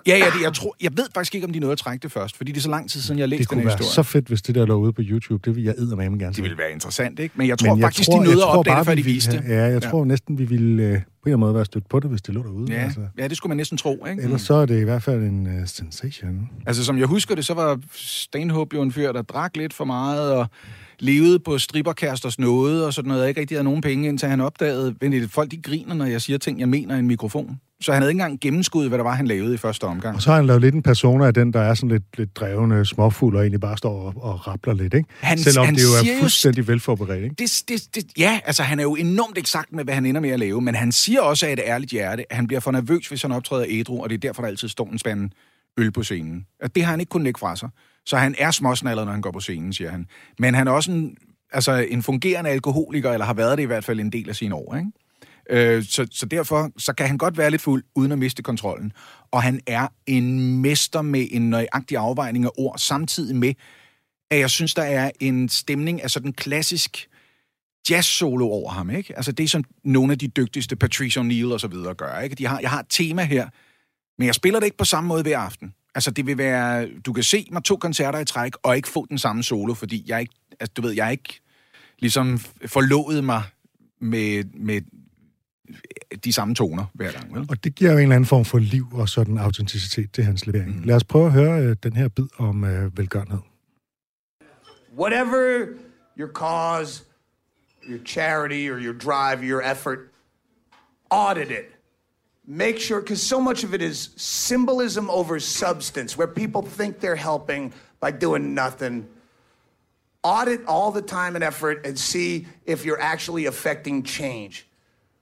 C: Ja, ja, det, jeg, tror, jeg ved faktisk ikke, om de nåede at trække det først, fordi det er så lang tid siden, jeg har
B: Det
C: læst den
B: kunne være
C: historie.
B: så fedt, hvis det der lå ude på YouTube. Det vil jeg eddermame gerne
C: Det
B: se.
C: ville være interessant, ikke? Men jeg tror
B: Men jeg
C: faktisk,
B: tror,
C: de nåede at opdage
B: bare,
C: det, før de viste det.
B: Ja, jeg tror næsten, vi ville øh, på en eller anden måde være stødt på det, hvis det lå derude.
C: Ja,
B: Altså.
C: ja, det skulle man næsten tro, ikke?
B: Ellers så er det i hvert fald en uh, sensation.
C: Altså, som jeg husker det, så var Stanhope jo en fyr, der drak lidt for meget og levede på stripperkæresters nåde og sådan noget, og ikke rigtig havde nogen penge, indtil han opdagede, at folk de griner, når jeg siger ting, jeg mener i en mikrofon. Så han havde ikke engang gennemskuddet, hvad der var, han lavede i første omgang.
B: Og så har han lavet lidt en persona af den, der er sådan lidt, lidt drevne, småfuld og egentlig bare står og, og rappler lidt, ikke?
C: Han-
B: Selvom
C: han
B: det jo er fuldstændig velforberedt, ikke?
C: Det, det, det, ja, altså han er jo enormt eksakt med, hvad han ender med at lave, men han siger også af et ærligt hjerte, at han bliver for nervøs, hvis han optræder ædru, og det er derfor, der altid står en spand øl på scenen. At det har han ikke kunnet lægge fra sig. Så han er småsnallet, når han går på scenen, siger han. Men han er også en, altså en fungerende alkoholiker, eller har været det i hvert fald en del af sine år, ikke? Øh, så, så derfor så kan han godt være lidt fuld, uden at miste kontrollen. Og han er en mester med en nøjagtig afvejning af ord, samtidig med, at jeg synes, der er en stemning af sådan klassisk jazz-solo over ham, ikke? Altså det, som nogle af de dygtigste, Patrice O'Neill og så videre, gør, ikke? De har, jeg har et tema her, men jeg spiller det ikke på samme måde hver aften. Altså det vil være, du kan se mig to koncerter i træk, og ikke få den samme solo, fordi jeg ikke, altså du ved, jeg ikke ligesom forlovet mig med, med de samme toner hver gang. Vel?
B: Og det giver jo en eller anden form for liv og sådan autenticitet til hans levering. Mm. Lad os prøve at høre øh, den her bid om øh, velgørenhed.
F: whatever your cause, your charity, or your drive, your effort, audit it. Make sure, because so much of it is symbolism over substance, where people think they're helping by doing nothing. Audit all the time and effort and see if you're actually affecting change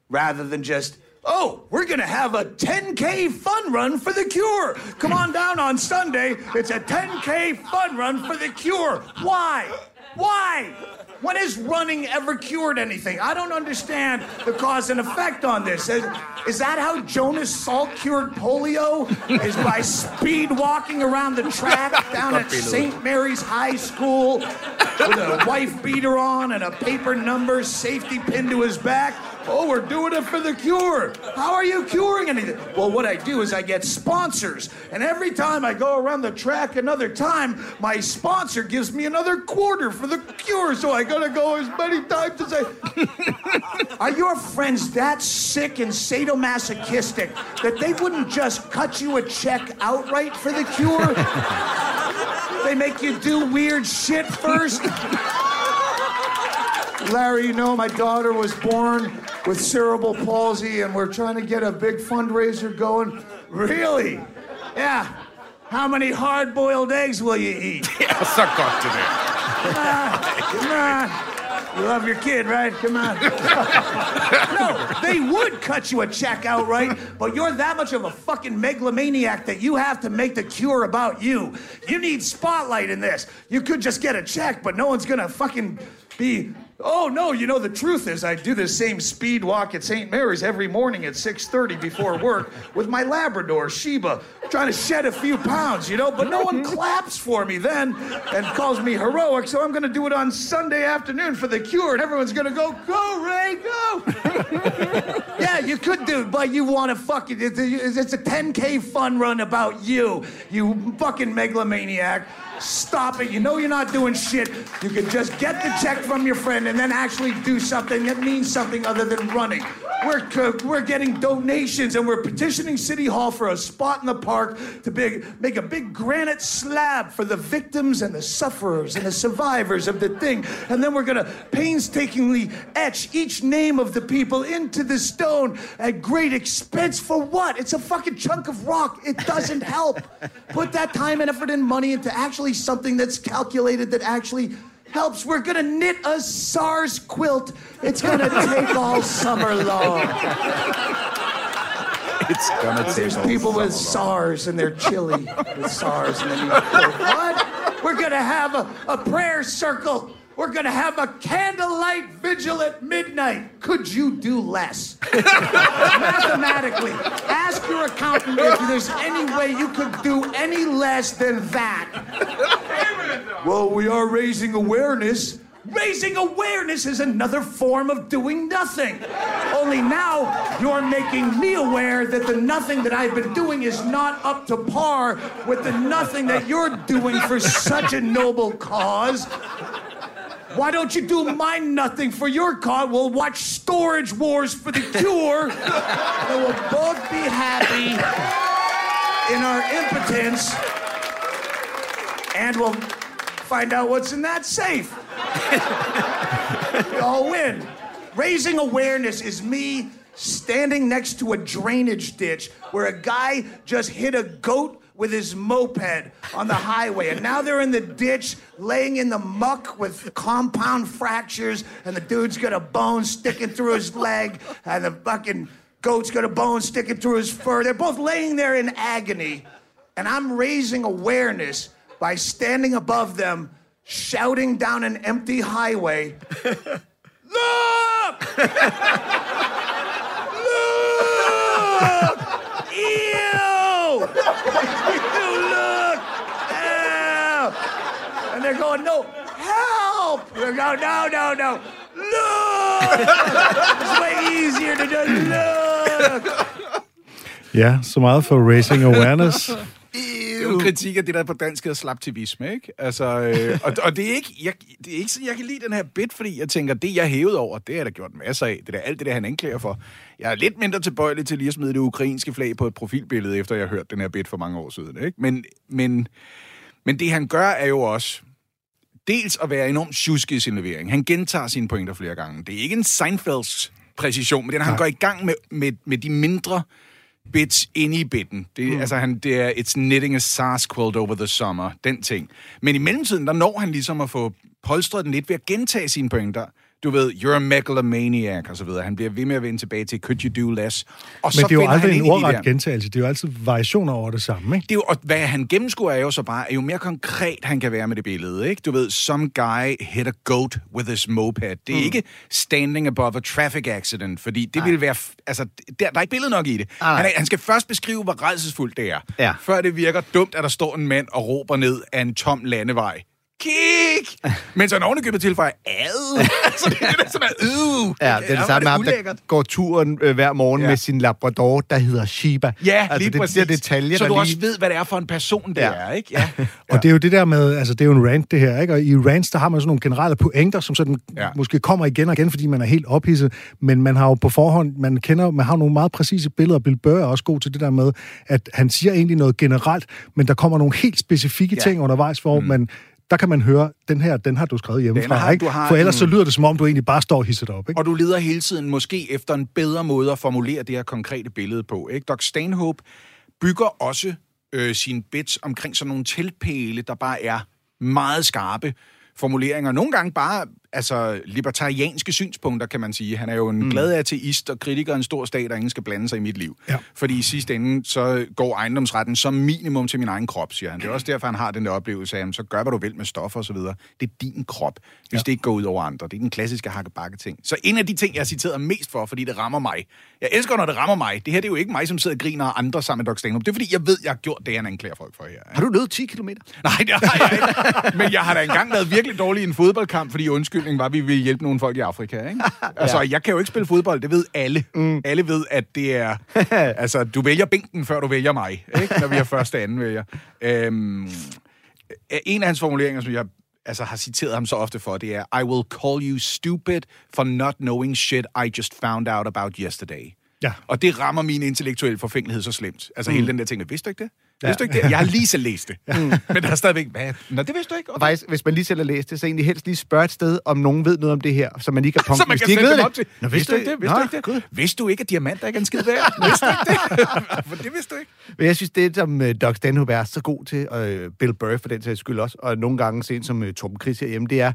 F: rather than just, oh, we're going to have a 10K fun run for the cure. Come on down on Sunday. It's a 10K fun run for the cure. Why? Why? When has running ever cured anything? I don't understand the cause and effect on this. Is, is that how Jonas Salk cured polio? Is by speed walking around the track down at St. Mary's High School with a wife beater on and a paper number safety pinned to his back? Oh, we're doing it for the cure. How are you curing anything? Well, what I do is I get sponsors. And every time I go around the track another time, my sponsor gives me another quarter for the cure. So I gotta go as many times as I. are your friends that sick and sadomasochistic that they wouldn't just cut you a check outright for the cure? they make you do weird shit first? Larry, you know, my daughter was born with cerebral palsy, and we're trying to get a big fundraiser going. Really? Yeah. How many hard boiled eggs will you eat?
C: Ja, så godt det der.
F: Come on. You love your kid, right? Come on. no, they would cut you a check outright, but you're that much of a fucking megalomaniac that you have to make the cure about you. You need spotlight in this. You could just get a check, but no one's gonna fucking be Oh no, you know the truth is I do the same speed walk at St. Mary's every morning at 6:30 before work with my Labrador Sheba, trying to shed a few pounds, you know, but no one mm-hmm. claps for me then and calls me heroic, so I'm going to do it on Sunday afternoon for the cure and everyone's going to go, "Go Ray, go." yeah, you could do it, but you want to fucking it's a, it's a 10k fun run about you, you fucking megalomaniac. Stop it. You know you're not doing shit. You can just get the check from your friend and then actually do something that means something other than running. We're, we're getting donations and we're petitioning City Hall for a spot in the park to big, make a big granite slab for the victims and the sufferers and the survivors of the thing. And then we're going to painstakingly etch each name of the people into the stone at great expense for what? It's a fucking chunk of rock. It doesn't help. Put that time and effort and money into actually something that's calculated that actually helps. We're gonna knit a SARS quilt. It's gonna take all summer long.
C: It's gonna take
F: There's
C: all
F: people with
C: summer
F: SARS and they're chilly with SARS. And then you what? We're gonna have a, a prayer circle. We're gonna have a candlelight vigil at midnight. Could you do less? Mathematically, ask your accountant if there's any way you could do any less than that. Well, we are raising awareness. Raising awareness is another form of doing nothing. Only now you're making me aware that the nothing that I've been doing is not up to par with the nothing that you're doing for such a noble cause. Why don't you do my nothing for your cause? We'll watch Storage Wars for the cure. and we'll both be happy in our impotence. And we'll find out what's in that safe. we all win. Raising awareness is me standing next to a drainage ditch where a guy just hit a goat with his moped on the highway. And now they're in the ditch, laying in the muck with compound fractures, and the dude's got a bone sticking through his leg, and the fucking goat's got a bone sticking through his fur. They're both laying there in agony. And I'm raising awareness by standing above them, shouting down an empty highway. Look! they're going, no, help! They're going, no, no, no. Look! it's way easier to do. Look!
B: Ja, så meget for Raising Awareness.
C: en kritik af det, der på dansk hedder slaptivisme, ikke? Altså, øh, og, og det er ikke, jeg, det er ikke sådan, jeg kan lide den her bit, fordi jeg tænker, det jeg er hævet over, det er der gjort masser af. Det er alt det der, han anklager for. Jeg er lidt mindre tilbøjelig til lige at smide det ukrainske flag på et profilbillede, efter jeg har hørt den her bit for mange år siden, ikke? Men, men, men det han gør er jo også, dels at være enormt tjuske i sin levering. Han gentager sine pointer flere gange. Det er ikke en Seinfelds præcision, men når han går i gang med, med, med de mindre bits inde i bitten. Det, mm. altså, han, det er It's knitting a sars quilt over the summer, den ting. Men i mellemtiden, der når han ligesom at få polstret den lidt ved at gentage sine pointer du ved, you're a megalomaniac, og så videre. Han bliver ved med at vende tilbage til, could you do less? Og
B: Men så det er jo aldrig en ordret gentagelse, det er jo altid variationer over det samme, ikke?
C: Det er jo, og hvad han gennemskuer er jo så bare, er jo mere konkret han kan være med det billede, ikke? Du ved, some guy hit a goat with his moped. Det er mm. ikke standing above a traffic accident, fordi det vil være, altså, der, der er ikke billede nok i det. Han, er, han skal først beskrive, hvor redselsfuldt det er,
D: ja.
C: før det virker dumt, at der står en mand og råber ned af en tom landevej kig! Men så han ovenikøbet tilføjer, ad! altså, det er sådan øh!
D: Ja, det er det samme med ham, der går turen øh, hver morgen ja. med sin labrador, der hedder Shiba.
C: Ja, altså, lige
D: det,
C: præcis.
D: Det detaljer,
C: så du
D: lige...
C: også ved, hvad det er for en person, det ja. er, ikke? Ja.
B: ja. Og det er jo det der med, altså det er jo en rant, det her, ikke? Og i rants, der har man sådan nogle generelle pointer, som sådan ja. måske kommer igen og igen, fordi man er helt ophidset, men man har jo på forhånd, man kender, man har nogle meget præcise billeder, Bill Burr er også god til det der med, at han siger egentlig noget generelt, men der kommer nogle helt specifikke ja. ting undervejs, hvor mm. man der kan man høre, den her, den har du skrevet hjemmefra, har, ikke? For ellers en... så lyder det, som om du egentlig bare står og hisset op, ikke?
C: Og du leder hele tiden måske efter en bedre måde at formulere det her konkrete billede på, ikke? Doc Stanhope bygger også øh, sine bits omkring sådan nogle tilpæle, der bare er meget skarpe formuleringer. Nogle gange bare altså, libertarianske synspunkter, kan man sige. Han er jo en mm. glad ateist og kritiker af en stor stat, og ingen skal blande sig i mit liv. Ja. Fordi i sidste ende, så går ejendomsretten som minimum til min egen krop, siger han. Det er også derfor, han har den der oplevelse af, så gør, hvad du vil med stoffer osv. Det er din krop, hvis ja. det ikke går ud over andre. Det er den klassiske hakkebakke ting. Så en af de ting, jeg har citeret mest for, fordi det rammer mig. Jeg elsker, når det rammer mig. Det her det er jo ikke mig, som sidder og griner og andre sammen med Doc Stanhope. Det er, fordi jeg ved, jeg har gjort det, han anklager folk for her.
D: Har du løbet 10 km?
C: Nej, det har jeg ikke. Men jeg har da engang været virkelig dårlig i en fodboldkamp, fordi undskyld undskyldning var, at vi ville hjælpe nogle folk i Afrika. Ikke? Altså, ja. jeg kan jo ikke spille fodbold, det ved alle. Mm. Alle ved, at det er... altså, du vælger bænken, før du vælger mig, ikke? når vi er første anden vælger. Øhm, en af hans formuleringer, som jeg altså, har citeret ham så ofte for, det er, I will call you stupid for not knowing shit I just found out about yesterday. Ja. Og det rammer min intellektuelle forfængelighed så slemt. Altså mm. hele den der ting, vidste du ikke det? Ja. Vidste du ikke det? Jeg har lige selv læst det. Ja. Mm. Men der er stadigvæk, hvad? Nå, det vidste du ikke?
D: Okay. Faktisk, hvis man lige selv har læst det, så egentlig helst lige spørge et sted, om nogen ved noget om det her, så man lige kan
C: punkte. så man kan sætte dem op til.
D: Nå, vidste, du ikke det?
C: Vidste Nå, du ikke det? Vidste du ikke, at diamanter ikke er en skid værd? vidste du ikke det? For det vidste du ikke.
D: Men jeg synes, det som uh, Doc Stanhope er så god til, og uh, Bill Burr for den sags skyld også, og nogle gange sent som uh, Torben Chris herhjemme, det er,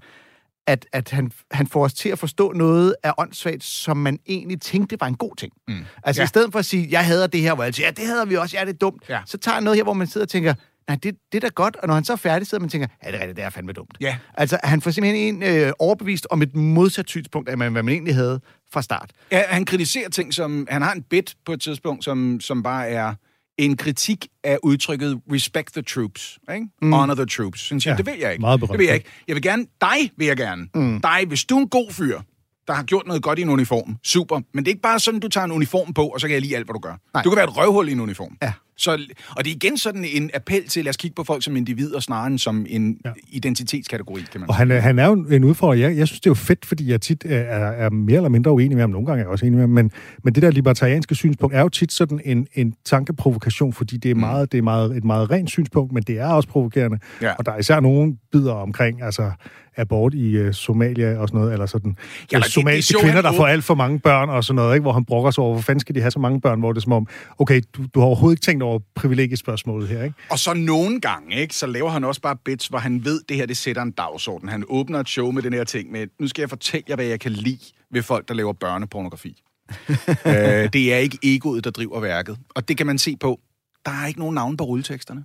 D: at, at han, han får os til at forstå noget af åndssvagt, som man egentlig tænkte var en god ting. Mm. Altså ja. i stedet for at sige, jeg hader det her, hvor jeg siger, ja, det hader vi også, ja, det er dumt, ja. så tager han noget her, hvor man sidder og tænker, nej, det, det er da godt, og når han så er færdig, sidder man og tænker, ja, det er rigtigt, det er fandme dumt.
C: Ja.
D: Altså, han får simpelthen en øh, overbevist om et modsat synspunkt, af hvad man egentlig havde fra start.
C: Ja, han kritiserer ting, som, han har en bit på et tidspunkt, som, som bare er en kritik af udtrykket respect the troops, ikke? Mm. honor the troops. Så siger, ja, det vil jeg ikke.
B: Meget
C: det vil jeg ikke. Jeg vil gerne, dig vil jeg gerne. Mm. Dig, hvis du er en god fyr, der har gjort noget godt i en uniform, super. Men det er ikke bare sådan, du tager en uniform på, og så kan jeg lide alt, hvad du gør. Nej. Du kan være et røvhul i en uniform.
D: Ja.
C: Så, og det er igen sådan en appel til, lad os kigge på folk som individer, snarere end som en ja. identitetskategori, kan man
B: Og han, han er jo en udfordrer. Jeg, jeg synes, det er jo fedt, fordi jeg tit er, er mere eller mindre uenig med ham. Nogle gange er jeg også enig med ham. Men, men det der libertarianske synspunkt er jo tit sådan en, en tankeprovokation, fordi det er, mm. meget, det er meget, et meget rent synspunkt, men det er også provokerende. Ja. Og der er især nogen bider omkring, altså abort i uh, Somalia og sådan noget, eller sådan ja, det, somaliske det, det kvinder, der får alt for mange børn og sådan noget, ikke? hvor han brokker sig over, hvor fanden skal de have så mange børn, hvor det er som om, okay, du, du har overhovedet ikke tænkt over privilegiespørgsmålet her, ikke?
C: Og så nogle gange, ikke, så laver han også bare bits, hvor han ved, det her, det sætter en dagsorden. Han åbner et show med den her ting med, nu skal jeg fortælle jer, hvad jeg kan lide ved folk, der laver børnepornografi. øh, det er ikke egoet, der driver værket. Og det kan man se på. Der er ikke nogen navn på rulleteksterne.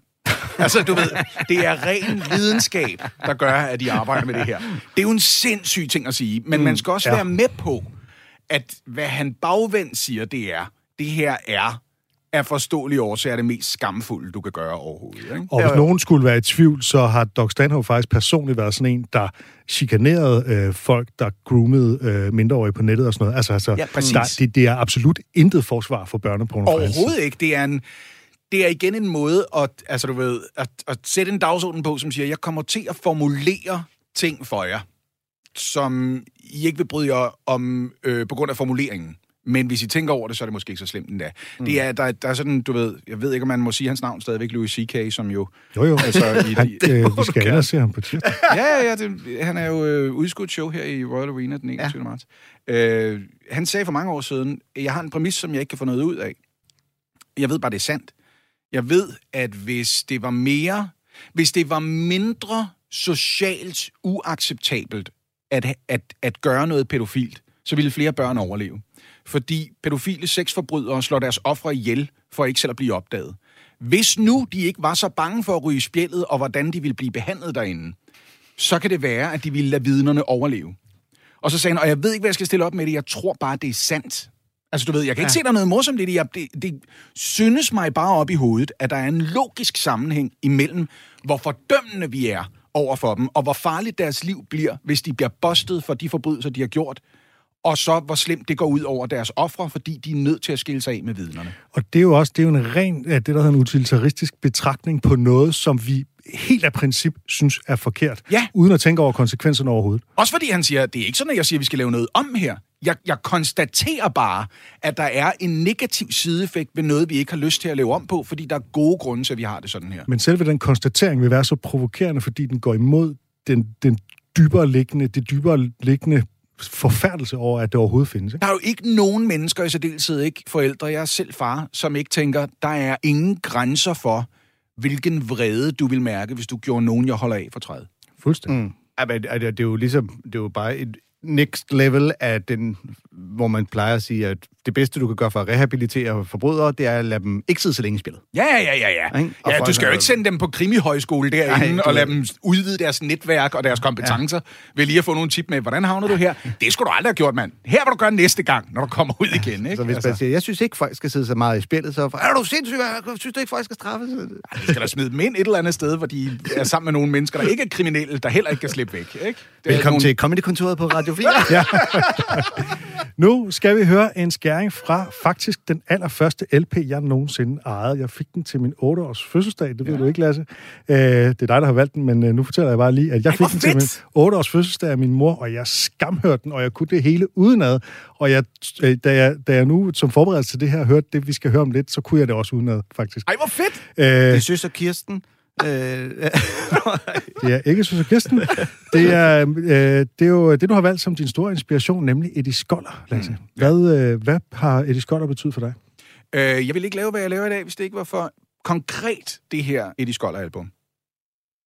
C: altså, du ved, det er ren videnskab, der gør, at de arbejder med det her. Det er jo en sindssyg ting at sige, men mm, man skal også ja. være med på, at hvad han bagvendt siger, det er, det her er af forståelige årsager det mest skamfulde, du kan gøre overhovedet. Ikke?
B: Og hvis nogen skulle være i tvivl, så har Doc Stanhope faktisk personligt været sådan en, der chikanerede øh, folk, der groomede øh, mindreårige på nettet og sådan noget. Altså, altså
C: ja,
B: der, det, det er absolut intet forsvar for børneporno.
C: Overhovedet ikke. Det er en det er igen en måde at, altså, du ved, at, at sætte en dagsorden på, som siger, jeg kommer til at formulere ting for jer, som I ikke vil bryde jer om øh, på grund af formuleringen. Men hvis I tænker over det, så er det måske ikke så slemt endda. Mm. Det er, der, der er sådan, du ved, jeg ved ikke, om man må sige hans navn stadigvæk, Louis C.K., som jo...
B: Jo, jo.
C: Altså, i,
B: Han,
C: i,
B: øh, vi skal og se ham på tirsdag.
C: ja, ja, ja det, han er jo øh, udskudt show her i Royal Arena den 21. Ja. marts. Øh, han sagde for mange år siden, jeg har en præmis, som jeg ikke kan få noget ud af. Jeg ved bare, det er sandt. Jeg ved, at hvis det var mere, hvis det var mindre socialt uacceptabelt at, at, at gøre noget pædofilt, så ville flere børn overleve. Fordi pædofile sexforbrydere slår deres ofre ihjel for ikke selv at blive opdaget. Hvis nu de ikke var så bange for at ryge spjældet, og hvordan de ville blive behandlet derinde, så kan det være, at de ville lade vidnerne overleve. Og så sagde han, og jeg ved ikke, hvad jeg skal stille op med det, jeg tror bare, det er sandt. Altså, du ved, jeg kan ikke ja. se, der er noget morsomt i det. Jeg, det. Det synes mig bare op i hovedet, at der er en logisk sammenhæng imellem, hvor fordømmende vi er over for dem, og hvor farligt deres liv bliver, hvis de bliver bustet for de forbrydelser, de har gjort, og så hvor slemt det går ud over deres ofre, fordi de er nødt til at skille sig af med vidnerne.
B: Og det er jo også det er jo en ren, ja, det der hedder en utilitaristisk betragtning på noget, som vi helt af princip synes er forkert,
C: Ja.
B: uden at tænke over konsekvenserne overhovedet.
C: Også fordi han siger, det er ikke sådan, at jeg siger, at vi skal lave noget om her. Jeg, jeg konstaterer bare, at der er en negativ sideeffekt ved noget, vi ikke har lyst til at lave om på, fordi der er gode grunde til, at vi har det sådan her.
B: Men selve den konstatering vil være så provokerende, fordi den går imod den, den dybere liggende, det dybere liggende forfærdelse over, at det overhovedet findes. Ikke?
C: Der er jo ikke nogen mennesker, i særdeleshed ikke forældre, jeg er selv far, som ikke tænker, der er ingen grænser for, hvilken vrede du vil mærke, hvis du gjorde nogen, jeg holder af for træet.
B: Fuldstændig.
D: Mm. Ja, men, altså, det er jo ligesom, det er jo bare et next level af den, hvor man plejer at sige, at det bedste, du kan gøre for at rehabilitere forbrydere, det er at lade dem ikke sidde så længe i spillet.
C: Ja, ja, ja, ja. Ja
D: folk
C: du skal jo ikke sende dem på krimihøjskole derinde
D: Nej,
C: og lade dem udvide deres netværk og deres kompetencer ved lige at få nogle tip med, hvordan havner du her? Det skulle du aldrig have gjort, mand. Her vil du gøre næste gang, når du kommer ud igen, ikke?
D: Så hvis man siger, jeg synes ikke, folk skal sidde så meget i spillet, så er du sindssyg, jeg synes du ikke, folk skal straffes?
C: Du skal da smide dem ind et eller andet sted, hvor de er sammen med nogle mennesker, der ikke er kriminelle, der heller ikke kan slippe væk, ikke? Det
D: Velkommen
C: nogle...
D: til Comedy-kontoret på Radio 4. ja.
B: Nu skal vi høre en skæring fra faktisk den allerførste LP, jeg nogensinde ejede. Jeg fik den til min 8-års fødselsdag, det ved ja. du ikke, Lasse. Øh, det er dig, der har valgt den, men øh, nu fortæller jeg bare lige, at jeg
C: Ej,
B: fik den til min
C: fedt!
B: 8-års fødselsdag af min mor, og jeg skamhørte den, og jeg kunne det hele udenad. Og jeg, øh, da, jeg, da jeg nu som forberedelse til det her hørte det, vi skal høre om lidt, så kunne jeg det også udenad, faktisk.
C: Ej, hvor fedt!
B: Øh,
D: Det er søster Kirsten. Øh,
B: Det er ikke Susse Kirsten. Det er, øh, det er jo det, du har valgt som din store inspiration, nemlig Eddie Skoller, Lasse. Mm. Hvad, øh, hvad har Eddie Skoller betydet for dig?
C: Øh, jeg vil ikke lave, hvad jeg laver i dag, hvis det ikke var for konkret det her Eddie Skoller-album.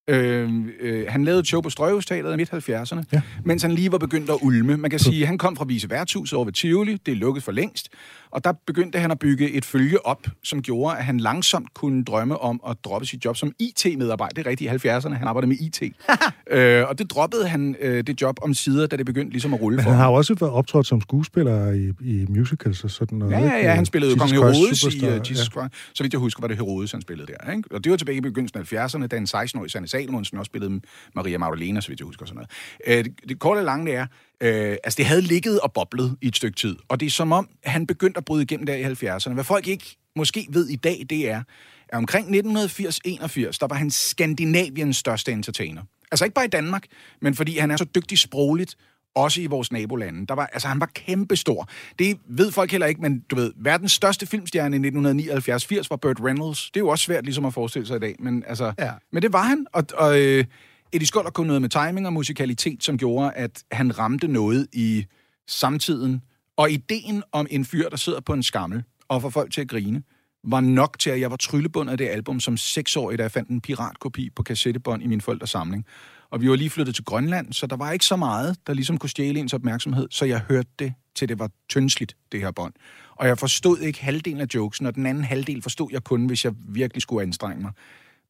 C: Øh, øh, han lavede et show på Strøghusteateret i midt-70'erne,
B: Ja.
C: mens han lige var begyndt at ulme. Man kan sige, at han kom fra Vise Værtshuset over ved Tivoli. Det er lukket for længst. Og der begyndte han at bygge et følge op, som gjorde, at han langsomt kunne drømme om at droppe sit job som IT-medarbejder. Det er rigtigt i 70'erne. Han arbejdede med IT. øh, og det droppede han, øh, det job om sider, da det begyndte ligesom at rulle
B: Men
C: for
B: han
C: ham.
B: har jo også været optrådt som skuespiller i, i musicals og sådan noget.
C: Ja, ja, ja, han spillede jo Kong Herodes i uh, Jesus Christ. Så vidt jeg husker, var det Herodes, han spillede der. Ikke? Og det var tilbage i begyndelsen af 70'erne, da en 16-årig Sanne Salomonsen også spillede Maria Magdalena, så vidt jeg husker. og Sådan noget. Øh, det, det korte og lange det er, øh, altså det havde ligget og boblet i et stykke tid. Og det er som om, han begyndte at bryde igennem der i 70'erne. Hvad folk ikke måske ved i dag, det er, at omkring 1980-81, der var han Skandinaviens største entertainer. Altså ikke bare i Danmark, men fordi han er så dygtig sprogligt, også i vores nabolande. Der var, altså, han var kæmpestor. Det ved folk heller ikke, men du ved, verdens største filmstjerne i 1979-80 var Burt Reynolds. Det er jo også svært ligesom at forestille sig i dag, men, altså,
D: Ja.
C: men det var han. Og, og øh, Eddie Skoller kunne noget med timing og musikalitet, som gjorde, at han ramte noget i samtiden. Og ideen om en fyr, der sidder på en skammel og får folk til at grine, var nok til, at jeg var tryllebundet af det album som seksårig, da jeg fandt en piratkopi på kassettebånd i min forældres samling. Og vi var lige flyttet til Grønland, så der var ikke så meget, der ligesom kunne stjæle ens opmærksomhed, så jeg hørte det, til det var tyndsligt, det her bånd. Og jeg forstod ikke halvdelen af jokesen, og den anden halvdel forstod jeg kun, hvis jeg virkelig skulle anstrenge mig.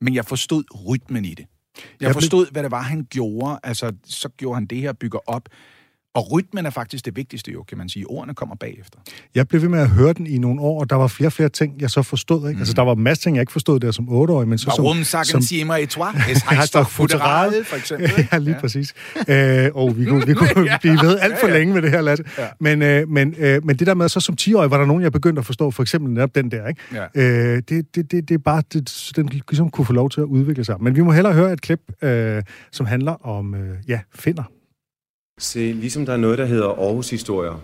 C: Men jeg forstod rytmen i det. Jeg forstod, hvad det var, han gjorde. Altså, så gjorde han det her, bygger op. Og rytmen er faktisk det vigtigste jo, kan man sige. Ordene kommer bagefter.
B: Jeg blev ved med at høre den i nogle år, og der var flere og flere ting, jeg så forstod. Ikke? Mm. Altså, der var masser ting, jeg ikke forstod der som otteårig, men så som...
C: Warum sagen Sie immer et toi? Es heißt doch Futeral, for eksempel.
B: ja, lige ja. præcis. Øh, og vi kunne, vi kunne ja. blive ved alt for
C: Ja, ja.
B: længe med det her, Lasse.
C: Ja.
B: Men, øh, men, øh, men det der med, så som 10-årig, var der nogen, jeg begyndte at forstå, for eksempel netop den der, ikke?
C: Ja.
B: Øh, det, det, det, det er bare, det, den ligesom kunne få lov til at udvikle sig. Men vi må hellere høre et klip, øh, som handler om, øh, ja, finder.
G: Se, ligesom der er noget, der hedder Aarhus-historier,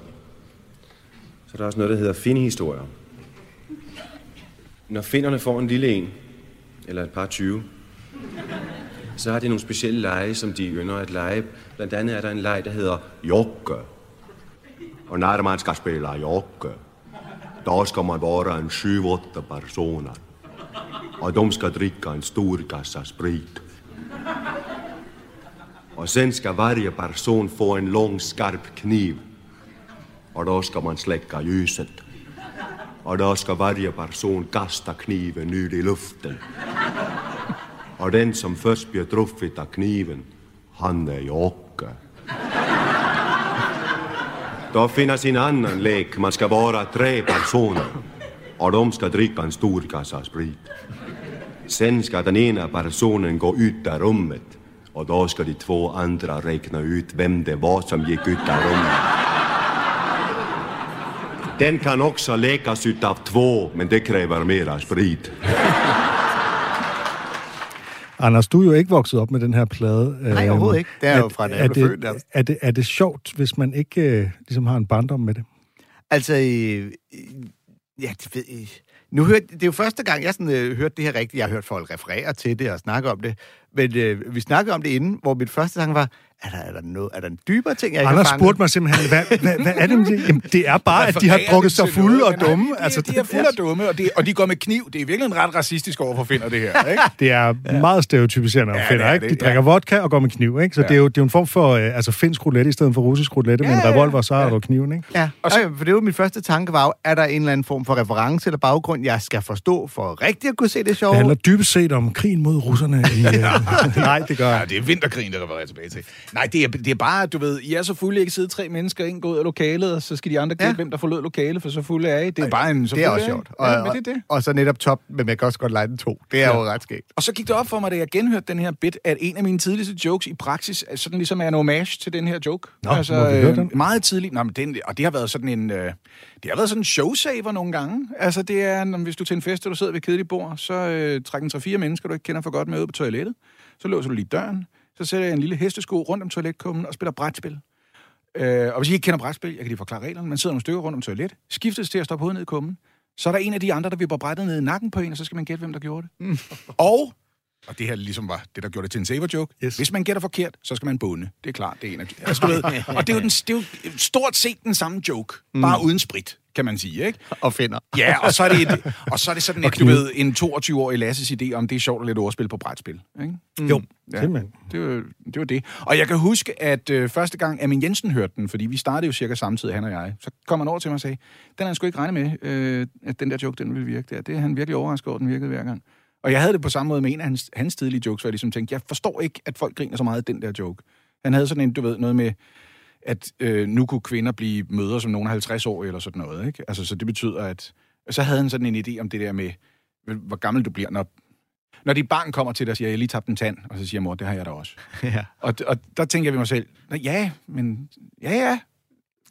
G: så er der også noget, der hedder Finde-historier. Når finderne får en lille en, eller et par 20, så har de nogle specielle lege, som de ynder at lege. Blandt andet er der en leg, der hedder Jokke. Og når man skal spille Jokke, der skal man være en 7-8 personer. Og de skal drikke en stor kasse sprit. Och sen ska varje person få en lång skarp kniv. Och då ska man släcka ljuset. Och då ska varje person kasta kniven ut i luften. Och den som först blir truffit av kniven, han är Jocke. Då finns en annan lek. Man ska vara tre personer. Och de ska dricka en stor kassa sprit. Sen ska den ena personen gå ut av rummet och då ska de två andra räkna ut vem det var som gick ut av rummet. Den kan också lekas utav två, men det kräver mera sprit.
B: Anders, du er jo ikke vokset op med den her plade.
D: Nej,
B: Øhm,
D: overhovedet ikke. Det er jo fra, da jeg
B: er
D: blev
B: det,
D: født, nærmest.
B: Er det, er det sjovt, hvis man ikke øh, ligesom har en barndom med det?
D: Altså, øh, øh, ja, det ved jeg. Nu hørte, det er jo første gang, jeg sådan, øh, hørte det her rigtigt. Jeg har hørt folk referere til det og snakke om det. Men øh, vi snakkede om det inden, hvor mit første sang var, er der, er der, noget, er der en dybere ting, jeg
B: Anders spurgte mig simpelthen, hvad, hvad, hvad er det med det? Jamen, det er bare, at de har drukket sig fulde og dumme.
C: Altså, de, de er fulde og dumme, og de, og de går med kniv. Det er virkelig ret racistisk over for finder, det her. Ikke?
B: Det er ja. meget stereotypiserende om
C: Ja,
B: finder,
C: er
B: ikke? De drikker
C: ja.
B: vodka og går med kniv, ikke? Så
C: Ja.
B: det, er jo, det er jo en form for øh, altså, finsk roulette i stedet for russisk roulette, ja, med en
C: ja,
B: revolver, så har
C: ja.
B: du kniven, ikke?
D: Ja, og så, for det var min første tanke var jo, er der en eller anden form for reference eller baggrund, jeg skal forstå for rigtigt at kunne se det sjove?
B: Det handler dybest set om krigen mod russerne. I, øh... Nej, det gør
C: Ja, det er vinterkrigen, der refererer tilbage til. Nej, det er, det er bare, du ved, I er så fulde, I kan sidde tre mennesker, en går ud af lokalet, og så skal de andre gætte,
D: Ja.
C: ja. hvem der forlod lokalet, for så fulde er I. Det er bare en... Så
D: det er også sjovt. Og,
C: Ja, men det er det.
D: Og, så netop top, men jeg kan også godt lege den to. Det er jo ret skægt.
C: Og så gik det op for mig, da jeg genhørte den her bit, at en af mine tidligste jokes i praksis sådan ligesom er en homage til den her joke. Altså,
B: Nå, må vi høre den?
C: Meget tidligt. Nå, men den, og det har været sådan en... Øh, det har været sådan en showsaver nogle gange. Altså, det er, når, hvis du til en fest, og du sidder ved kedeligt bord, så øh, trækker en 3-4 mennesker, du ikke kender for godt med ud på toilettet. Så låser du lige døren. Så sætter jeg en lille hestesko rundt om toiletkummen og spiller brætspil. Øh, og hvis I ikke kender brætspil, jeg kan lige forklare reglerne. Man sidder nogle stykker rundt om toilet, skiftes til at stoppe hovedet ned i kummen. Så er der en af de andre, der vipper brættet ned i nakken på en, og så skal man gætte, hvem der gjorde det. Mm. Og og det her ligesom var det, der gjorde det til en saver joke.
B: Yes.
C: Hvis man gætter forkert, så skal man bunde. Det er klart, det er en af. Altså, du ved, og det er, jo den, det er jo stort set den samme joke, mm. bare uden sprit, kan man sige, ikke?
D: Og finder.
C: Ja, og så er det, et, og så er det sådan et, du ved, en 22-årig Lasses idé om, det er sjovt at lidt ordspil på brætspil, ikke? Mm.
B: Jo,
C: Ja.
B: simpelthen.
C: Det var, det var det. Og jeg kan huske, at øh, første gang Amin Jensen hørte den, fordi vi startede jo cirka samtidig, han og jeg, så kom han over til mig og sagde, den har han sgu ikke regnet med, øh, at den der joke, den ville virke der. Det er han virkelig overrasket over, at den virkede hver gang. Og jeg havde det på samme måde med en af hans, hans tidlige jokes, hvor jeg ligesom tænkte, jeg forstår ikke, at folk griner så meget af den der joke. Han havde sådan en, du ved, noget med, at øh, nu kunne kvinder blive mødre som nogen af 50 år eller sådan noget, ikke? Altså, så det betyder, at... Så havde han sådan en idé om det der med, hvor gammel du bliver, når, når dit barn kommer til dig og siger, jeg lige tabt en tand, og så siger mor, det har jeg da også.
D: Ja.
C: Og, og der tænker ved mig selv, "Nå, ja, men ja, ja.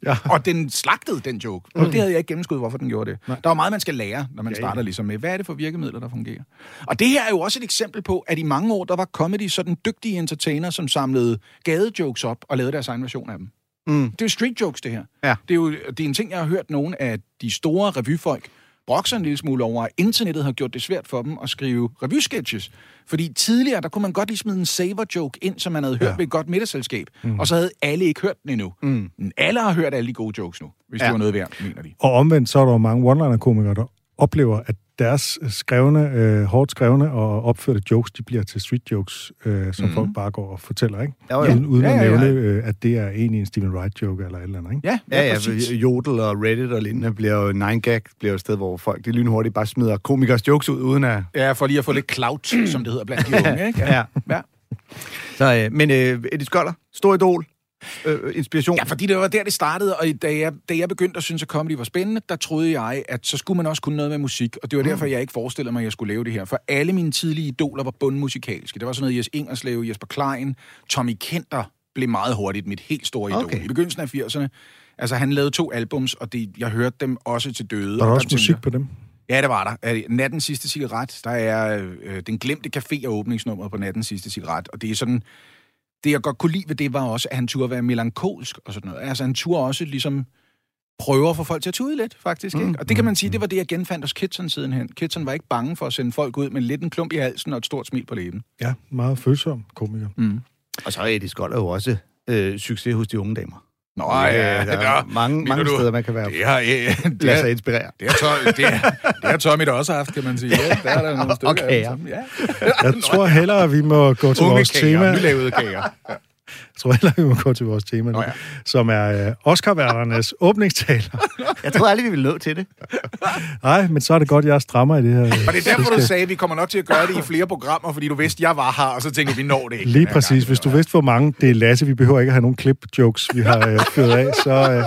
B: Ja.
C: Og den slagtede, den joke. Og det havde jeg ikke gennemskuddet, hvorfor den gjorde det. Nej. Der var meget, man skal lære, når man
B: Ja,
C: starter ligesom med, hvad er det for virkemidler, der fungerer. Og det her er jo også et eksempel på, at i mange år, der var comedy sådan dygtige entertainer, som samlede gadejokes op og lavede deres egen version af dem.
D: Mm.
C: Det er jo street jokes, det her.
D: Ja.
C: Det er jo det er en ting, jeg har hørt nogle af de store revyfolk brokser en lille smule over, at internettet har gjort det svært for dem at skrive revysketches. Fordi tidligere, der kunne man godt lige smide en saver-joke ind, som man havde hørt ja. ved et godt middagsselskab. Mm. Og så havde alle ikke hørt den endnu. Mm. Men alle har hørt alle de gode jokes nu, hvis. Ja. det var noget værd, mener de.
B: Og omvendt, så er der jo mange one-liner-komikere, der oplever, at deres skrevne, øh, hårdt skrevne og opførte jokes, de bliver til street jokes, øh, som mm. folk bare går og fortæller, ikke?
D: Jo, jo.
B: Uden, uden
C: Ja,
B: at
C: ja, ja.
B: nævne, øh, at det er egentlig en Stephen Wright-joke eller et eller andet, ikke?
C: Ja,
D: Ja, ja, for Jodel og Reddit og lignende bliver jo 9gag, bliver jo et sted, hvor folk de lynhurtigt bare smider komikers jokes ud, uden at...
C: Ja, for lige at få lidt clout, som det hedder blandt de unge, ikke?
D: Ja.
C: ja.
D: Så, øh, men øh, Eddie Skoller, stor idol, øh, inspiration?
C: Ja, fordi det var der, det startede, og da jeg, da jeg begyndte at synes, at comedy var spændende, der troede jeg, at så skulle man også kunne noget med musik, og det var derfor, jeg ikke forestillede mig, at jeg skulle lave det her. For alle mine tidlige idoler var bundmusikalske. Det var sådan noget Jes Ingerslev, Jesper Klein, Tommy Kenter blev meget hurtigt mit helt store idol.
D: Okay.
C: I begyndelsen af 80'erne, altså han lavede to albums, og det, jeg hørte dem også til døde.
B: Var der
C: og
B: også
C: tænkte
B: musik på dem?
C: Ja, det var der. Øh, Nattens sidste cigaret, der er øh, den glemte café og åbningsnummeret på Nattens sidste cigaret, og det er sådan... Det, jeg godt kunne lide ved det, var også, at han turde være melankolsk og sådan noget. Altså, han turde også ligesom prøve at få folk til at tude lidt, faktisk. Ikke? Og det kan man sige, det var det, jeg genfandt hos Kitson sidenhen. Kitson var ikke bange for at sende folk ud med lidt en klump i halsen og et stort smil på læben.
B: Ja, meget følsom komiker.
C: Mm.
D: Og så er Eddie Skold er jo også øh, succes hos de unge damer.
C: Nå,
D: Øh, der er mange, mange
C: du-
D: steder, man kan være
C: Det har, ja, det,
D: lade sig inspirere.
C: det, har, det, har, det har Tommy da også haft, kan man sige. Ja, der er der nogle stykker. af
D: kager.
C: Ja.
B: Jeg tror hellere, at vi må gå til
C: Unge
B: vores
C: kager,
B: tema.
C: nylavede kager.
B: Jeg tror hellere, vi må gå til vores tema nu,
C: Nå ja.
B: som er øh, Oscar-værternes åbningstaler.
D: Jeg troede aldrig, vi ville nå til det.
B: Nej, men så er det godt, jeg er strammer i det her.
C: Og det er derfor, du sagde, at vi kommer nok til at gøre det i flere programmer, fordi du vidste, at jeg var her, og så tænkte vi, når det ikke.
B: Lige præcis.
C: gang.
B: Hvis du vidste, hvor mange det er Lasse, vi behøver ikke at have nogen klip-jokes, vi har øh, fyret af, så... Øh...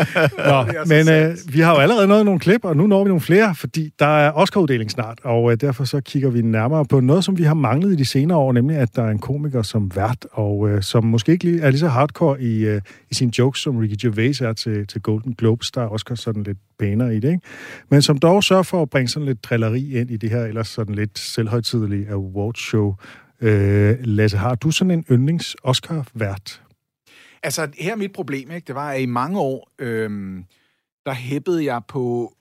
B: Nå, men øh, vi har jo allerede nået nogle klip, og nu når vi nogle flere, fordi der er Oscar-uddeling snart, og øh, derfor så kigger vi nærmere på noget, som vi har manglet i de senere år, nemlig at der er en komiker som vært, og øh, som måske ikke lige er lige så hardcore i, øh, i sine jokes, som Ricky Gervais er til, til Golden Globes, der er Oscar sådan lidt pænere i det, ikke? Men som dog sørger for at bringe sådan lidt drilleri ind i det her ellers sådan lidt selvhøjtidelige awardshow. Øh, Lasse, har du sådan en yndlings Oscar-vært?
C: Altså, her er mit problem, ikke? Det var, at i mange år, øhm, der hæppede jeg på...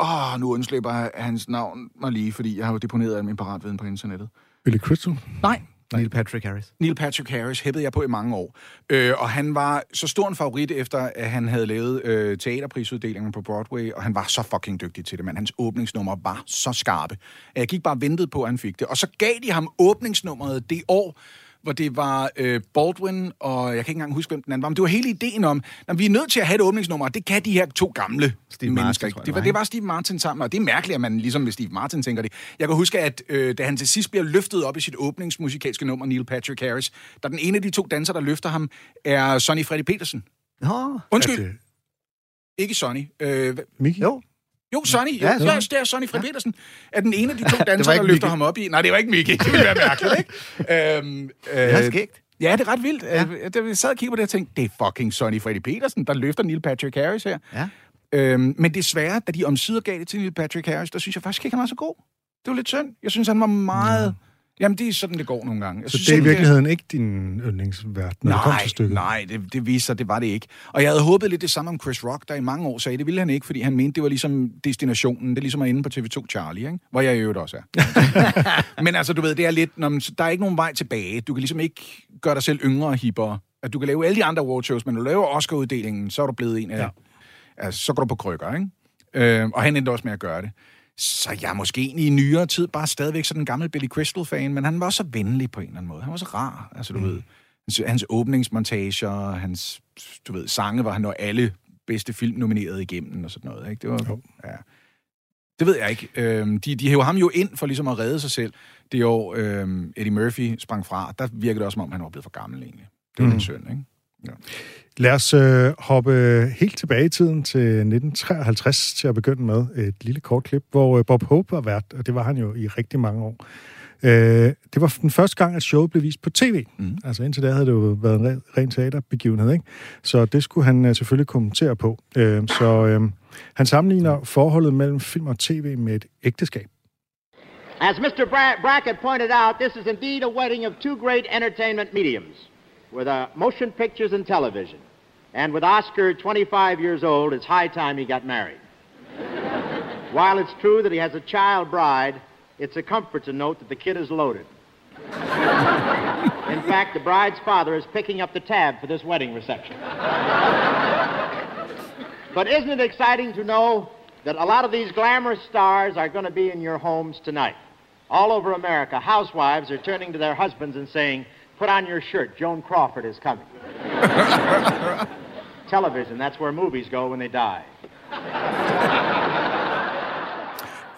C: Åh, nu undslipper hans navn mig lige, fordi jeg har jo deponeret al min paratviden på internettet.
B: Billy Crystal?
C: Nej,
D: Neil Patrick Harris.
C: Neil Patrick Harris hæppede jeg på i mange år. Øh, og han var så stor en favorit, efter at han havde lavet øh, teaterprisuddelingen på Broadway, og han var så fucking dygtig til det, men hans åbningsnummer var så skarpe. at Jeg gik bare og ventede på, at han fik det. Og så gav de ham åbningsnummeret det år, hvor det var øh, Baldwin, og jeg kan ikke engang huske, hvem den anden var, men det var hele ideen om, at vi er nødt til at have et åbningsnummer, og det kan de her to gamle
D: Steve
C: mennesker
D: Martin,
C: ikke. Det
D: var,
C: det var Steve Martin sammen, og det er mærkeligt, at man ligesom med Steve Martin tænker det. Jeg kan huske, at øh, da han til sidst bliver løftet op i sit åbningsmusikalske nummer, Neil Patrick Harris, der den ene af de to dansere, der løfter ham, er Sonny Freddy Petersen.
D: Nå,
C: Undskyld,
B: det
C: ikke Sonny. Øh,
B: Mickey?
D: jo.
C: Jo, Sonny.
D: Ja,
C: Ja, ja, det er Sonny Freddy Petersen. Er den ene af de to dansere, der løfter
D: Mickey.
C: ham op i... Nej, det var ikke Mickey. Det ville være mærkeligt, ikke? øhm, øh,
D: Det er skægt.
C: Ja, det er ret vildt. Ja. Da vi sad og kiggede på det, og tænkte, det er fucking Sonny Freddy Petersen, der løfter Neil Patrick Harris her.
D: Ja.
C: Øhm, men desværre, da de omsider gav det til Neil Patrick Harris, der synes jeg faktisk ikke, han var så god. Det var lidt synd. Jeg synes, han var meget... Ja. Jamen, det er sådan, det går nogle gange. Jeg
B: Så
C: synes,
B: det er i virkeligheden ikke din yndlingsvært, når det kommer
C: Nej,
B: til stykket?
C: nej, det, det viste sig, det var det ikke. Og jeg havde håbet lidt det samme om Chris Rock, der i mange år sagde, det ville han ikke, fordi han mente, det var ligesom destinationen. Det er ligesom at inde på TV2 Charlie, ikke? hvor jeg i øvrigt også er. Men altså, du ved, det er lidt, når man, der er ikke nogen vej tilbage. Du kan ligesom ikke gøre dig selv yngre og hippere. At du kan lave alle de andre awardshows, men når du laver Oscar-uddelingen, så er du blevet en af... Ja. Altså, så går du på krykker, ikke? Øh, og han endte også med at gøre det. Så jeg er måske egentlig i nyere tid bare stadigvæk sådan en gammel Billy Crystal-fan, men han var også venlig på en eller anden måde. Han var så rar, altså du mm. ved. Hans, hans åbningsmontager, hans, du ved, sange, hvor han når alle bedste film nomineret igennem og sådan noget, ikke? Det var,
B: Jo.
C: ja. Det ved jeg ikke. Øhm, de, de hæver ham jo ind for ligesom at redde sig selv. Det år øhm, Eddie Murphy sprang fra, der virkede det også, som om han var blevet for gammel egentlig. Det var mm. lidt synd, ikke?
B: Lad os øh, hoppe helt tilbage i tiden til 1953 til at begynde med et lille kort klip, hvor øh, Bob Hope var vært, og det var han jo i rigtig mange år. Øh, det var den første gang, at showet blev vist på tv. Mm. Altså indtil da havde det jo været en ren, ren teaterbegivenhed, ikke? Så det skulle han øh, selvfølgelig kommentere på. Øh, så øh, han sammenligner forholdet mellem film og tv med et ægteskab.
H: As Mr. Bra- Brackett pointed out, this is indeed a wedding of two great entertainment mediums, with uh, motion pictures and television. And with Oscar 25 years old, it's high time he got married. While it's true that he has a child bride, it's a comfort to note that the kid is loaded. In fact, the bride's father is picking up the tab for this wedding reception. But isn't it exciting to know that a lot of these glamorous stars are going to be in your homes tonight? All over America, housewives are turning to their husbands and saying, Put on your shirt, Joan Crawford is coming. Television, that's where movies go when they die.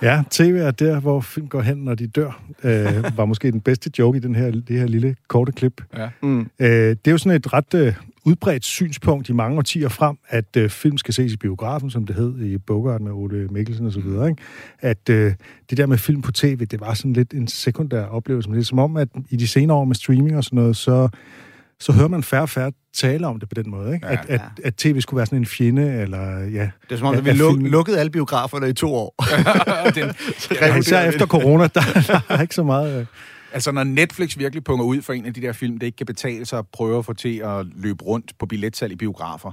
B: Ja, tv er der, hvor film går hen, når de dør, øh, var måske den bedste joke i den her, det her lille korte klip.
C: Ja.
B: Mm. Øh, det er jo sådan et ret øh, udbredt synspunkt i mange årtier frem, at øh, film skal ses i biografen, som det hed i Bogart med Ole Mikkelsen osv., ikke? At øh, det der med film på tv, det var sådan lidt en sekundær oplevelse. Men det er som om, at i de senere år med streaming og sådan noget, så, så hører man færre og færre tale om det på den måde, ikke?
C: Ja,
B: at, at, at tv skulle være sådan en fjende, eller ja...
D: Det er som om,
B: at-
D: at vi
B: at
D: luk,
B: film-
D: lukkede alle biograferne i to år.
C: den,
B: Ja, især efter corona, der, der er ikke så meget...
C: Altså, når Netflix virkelig punger ud for en af de der film, det ikke kan betale sig at prøve at få til at løbe rundt på billetsalg i biografer,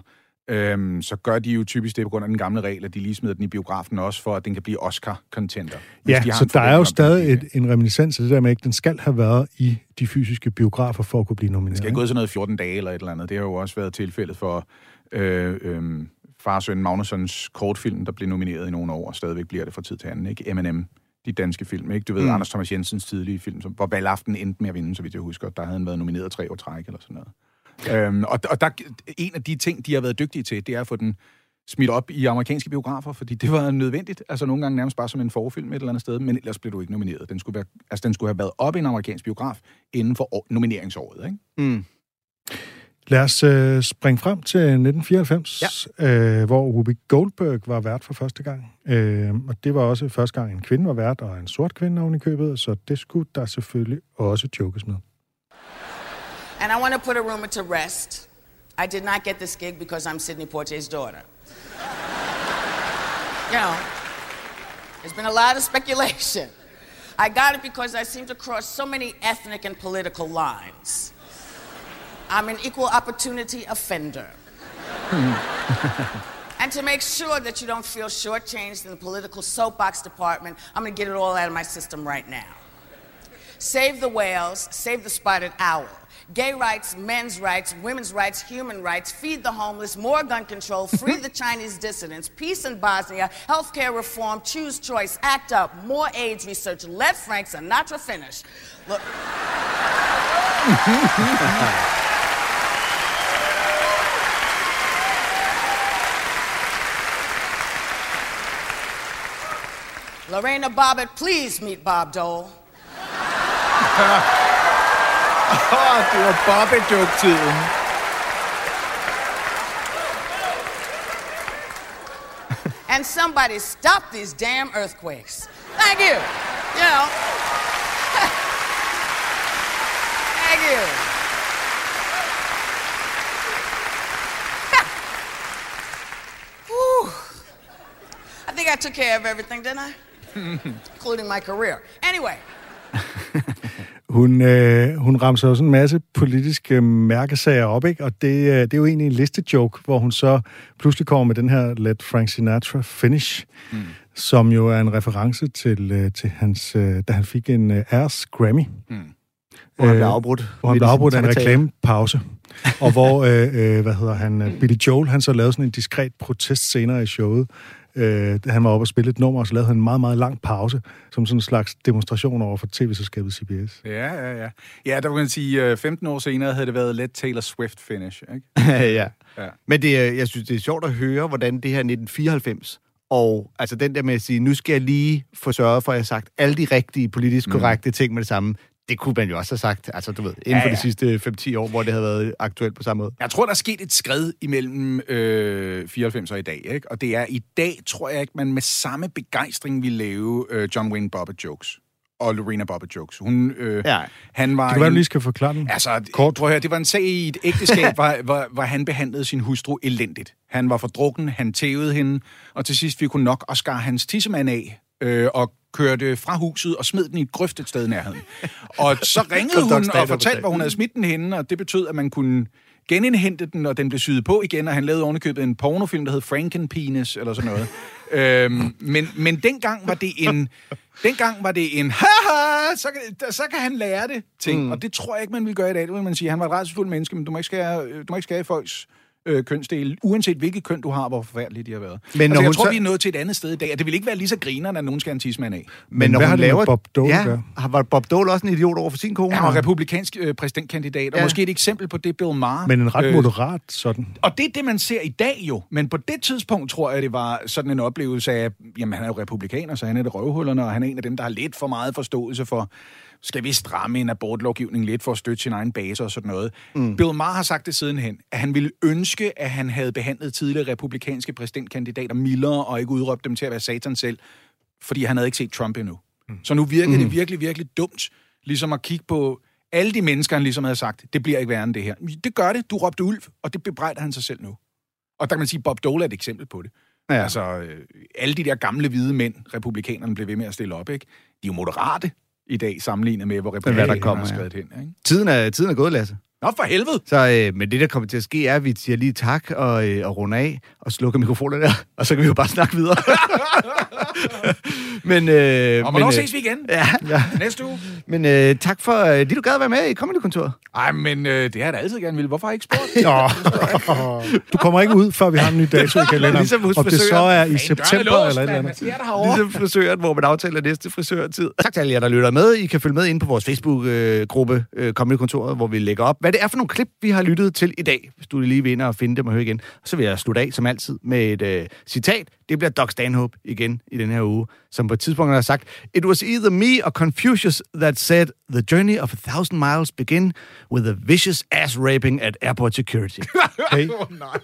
C: øhm, så gør de jo typisk det på grund af den gamle regel, at de lige smider den i biografen også, for at den kan blive Oscar-contenter.
B: Ja,
C: de
B: så der er jo stadig et, en reminiscens af det der med, at den skal have været i de fysiske biografer for at kunne blive nomineret.
C: Det skal
B: ikke
C: gå sådan noget 14 dage eller et eller andet. Det har jo også været tilfældet for øh, øh, far og søn Magnussons kortfilm, der blev nomineret i nogle år, og stadigvæk bliver det fra tid til anden. Ikke? M&M, de danske film. Ikke? Du ved, mm. Anders Thomas Jensens tidlige film, som, hvor Valaften endte med at vinde, så vidt jeg husker. Der havde han været nomineret tre år træk eller sådan noget. Øhm, og og der, en af de ting, de har været dygtige til, det er at få den smidt op i amerikanske biografer, fordi det var nødvendigt. Altså nogle gange nærmest bare som en forfilm et eller andet sted, men ellers blev du ikke nomineret. Den skulle, være, altså, den skulle have været op i en amerikansk biograf inden for år, nomineringsåret. Ikke?
D: Mm.
B: Lad os øh, springe frem til 1994, ja. øh, hvor Whoopi Goldberg var vært for første gang. Øh, og det var også første gang, en kvinde var vært, og en sort kvinde oven i købet, så det skulle der selvfølgelig også jokes med.
I: And I want to put a rumor to rest. I did not get this gig because I'm Sidney Poitier's daughter. you know, there's been a lot of speculation. I got it because I seem to cross so many ethnic and political lines. I'm an equal opportunity offender. and to make sure that you don't feel shortchanged in the political soapbox department, I'm going to get it all out of my system right now. Save the whales, save the spotted owl. Gay rights, men's rights, women's rights, human rights, feed the homeless, more gun control, free the Chinese dissidents, peace in Bosnia, healthcare reform, choose choice, act up, more AIDS research, let Frank Sinatra finish. Look. Lorena Bobbitt, please meet Bob Dole.
C: Oh, det var Bobby-joke-tiden.
I: And somebody stop these damn earthquakes. Thank you. You know. Thank you. Whew. I think I took care of everything, didn't I? Including my career. Anyway.
B: Hun, øh, hun ramser sådan en masse politiske mærkesager op, ikke? og det, øh, det er jo egentlig en listejoke, hvor hun så pludselig kommer med den her Let Frank Sinatra Finish, mm. som jo er en reference til, øh, til hans, øh, da han fik en øh, Airs Grammy.
C: Mm.
D: Hvor han blev
B: Øh,
D: afbrudt.
B: Hvor han blev afbrudt af en reklamepause. og hvor, øh, øh, hvad hedder han, øh, Billy Joel, han så lavede sådan en diskret protest senere i showet. Øh, han var oppe og spille et nummer, og så lavede han en meget, meget lang pause, som sådan en slags demonstration over for tv-selskabet CBS.
C: Ja, ja, ja. Ja, der kan man sige, øh, 15 år senere havde det været let Taylor Swift finish, ikke?
D: ja.
C: Ja.
D: Men det, jeg synes, det er sjovt at høre, hvordan det her 1994, og altså den der med at sige, nu skal jeg lige få sørget for, at jeg har sagt alle de rigtige politisk korrekte mm. ting med det samme, det kunne man jo også have sagt, altså du ved, inden
C: Ja,
D: for
C: ja.
D: de sidste 5-10 år, hvor det havde været aktuelt på samme måde.
C: Jeg tror, der er sket et skred imellem øh, 94 og i dag, ikke? Og det er, i dag tror jeg ikke, man med samme begejstring vil lave øh, John Wayne Bobbitt jokes og Lorena Bobbitt jokes. Hun, øh,
D: Ja.
C: han var
B: Det kan være, du lige skal forklare den.
C: Altså, Kort. prøv at høre, det var en sag i et ægteskab, hvor, hvor, hvor han behandlede sin hustru elendigt. Han var for drukken, han tævede hende, og til sidst fik hun nok og skar hans tissemand af, øh, og kørte fra huset og smed den i et grøft et sted i nærheden. Og så ringede hun og fortalte, hvor hun havde smidt den henne, og det betød, at man kunne genindhente den, og den blev syet på igen, og han lavede ovenikøbet en pornofilm, der hed Frankenpenis, eller sådan noget. øhm, men, men dengang var det en... Dengang var det en, haha, så kan, så kan han lære det ting. Mm. Og det tror jeg ikke, man vil gøre i dag. Det vil man sige, han var et rædselsfuldt menneske, men du må ikke skære, du må ikke skære i folks øh, kønsdele, uanset hvilket køn du har, hvor forfærdeligt de har været.
D: Men
C: Men
D: når
C: altså, jeg
D: hun
C: tror,
D: så-
C: vi er nået til et andet sted i dag, og det vil ikke være lige så grinerne, at nogen skal have en tidsmand af.
D: Men, når
B: hvad
D: hun
B: har
D: laver...
B: Bob Dole
D: ja, har var Bob Dole også en idiot over for sin kone?
C: Han var republikansk øh, præsidentkandidat, og
D: Ja.
C: måske et eksempel på det, Bill Maher...
B: Men en ret
C: øh,
B: moderat sådan.
C: Og det er det, man ser i dag jo. Men på det tidspunkt tror jeg, det var sådan en oplevelse af, jamen han er jo republikaner, så han er det røvhullerne, og han er en af dem, der har lidt for meget forståelse for, skal vi stramme en abortlovgivning lidt for at støtte sin egen base og sådan noget. Mm. Bill Maher har sagt det sidenhen, at han ville ønske, at han havde behandlet tidligere republikanske præsidentkandidater mildere og ikke udråbt dem til at være satan selv, fordi han havde ikke set Trump endnu. Mm. Så nu virker mm. det virkelig, virkelig dumt, ligesom at kigge på alle de mennesker, han ligesom havde sagt, det bliver ikke værre end det her. Det gør det. Du råbte ulv, og det bebrejder han sig selv nu. Og der kan man sige, Bob Dole er et eksempel på det.
D: Ja.
C: Ja. Altså, øh, alle de der gamle hvide mænd, republikanerne blev ved med at stille op, ikke? De er jo moderate i dag, sammenlignet med, hvor
D: kommer,
C: har
D: ja.
C: skrevet hen. Ikke?
D: Tiden er, tiden er gået, Lasse.
C: Nå, for helvede!
D: Så, øh, men det, der kommer til at ske, er, at vi siger lige tak og, øh, og runder af og slukker mikrofonerne der, og så kan vi jo bare snakke videre. men, øh,
C: Og hvornår
D: men, øh,
C: ses vi igen?
D: Ja, ja.
C: Næste uge?
D: Men øh, tak for, øh, det du gad at være med i Comedy-kontoret.
C: Ej, men øh, det har jeg da altid gerne ville. Hvorfor har jeg ikke spurgt?
B: Nå, du kommer ikke ud, før vi har en ny dato i kalenderen.
D: Ligesom hos
B: Om det så er i september
C: er låst,
B: eller et eller andet.
C: Herovre?
D: Ligesom frisøren, hvor man aftaler næste frisørtid. Tak til alle jer, der lytter med. I kan følge med ind på vores Facebook-gruppe øh, Comedy-kontoret, hvor vi lægger op, hvad det er for nogle klip, vi har lyttet til i dag. Hvis du lige vil ind og finde dem og høre igen. Og så vil jeg slutte af, som altid, med et øh, citat. Det bliver Doc Stanhope igen i den her uge, som på et tidspunkt har sagt, It was either me or Confucius that said, The journey of a thousand miles begin with a vicious ass raping at airport security.
B: Hey.
C: Åh, nej.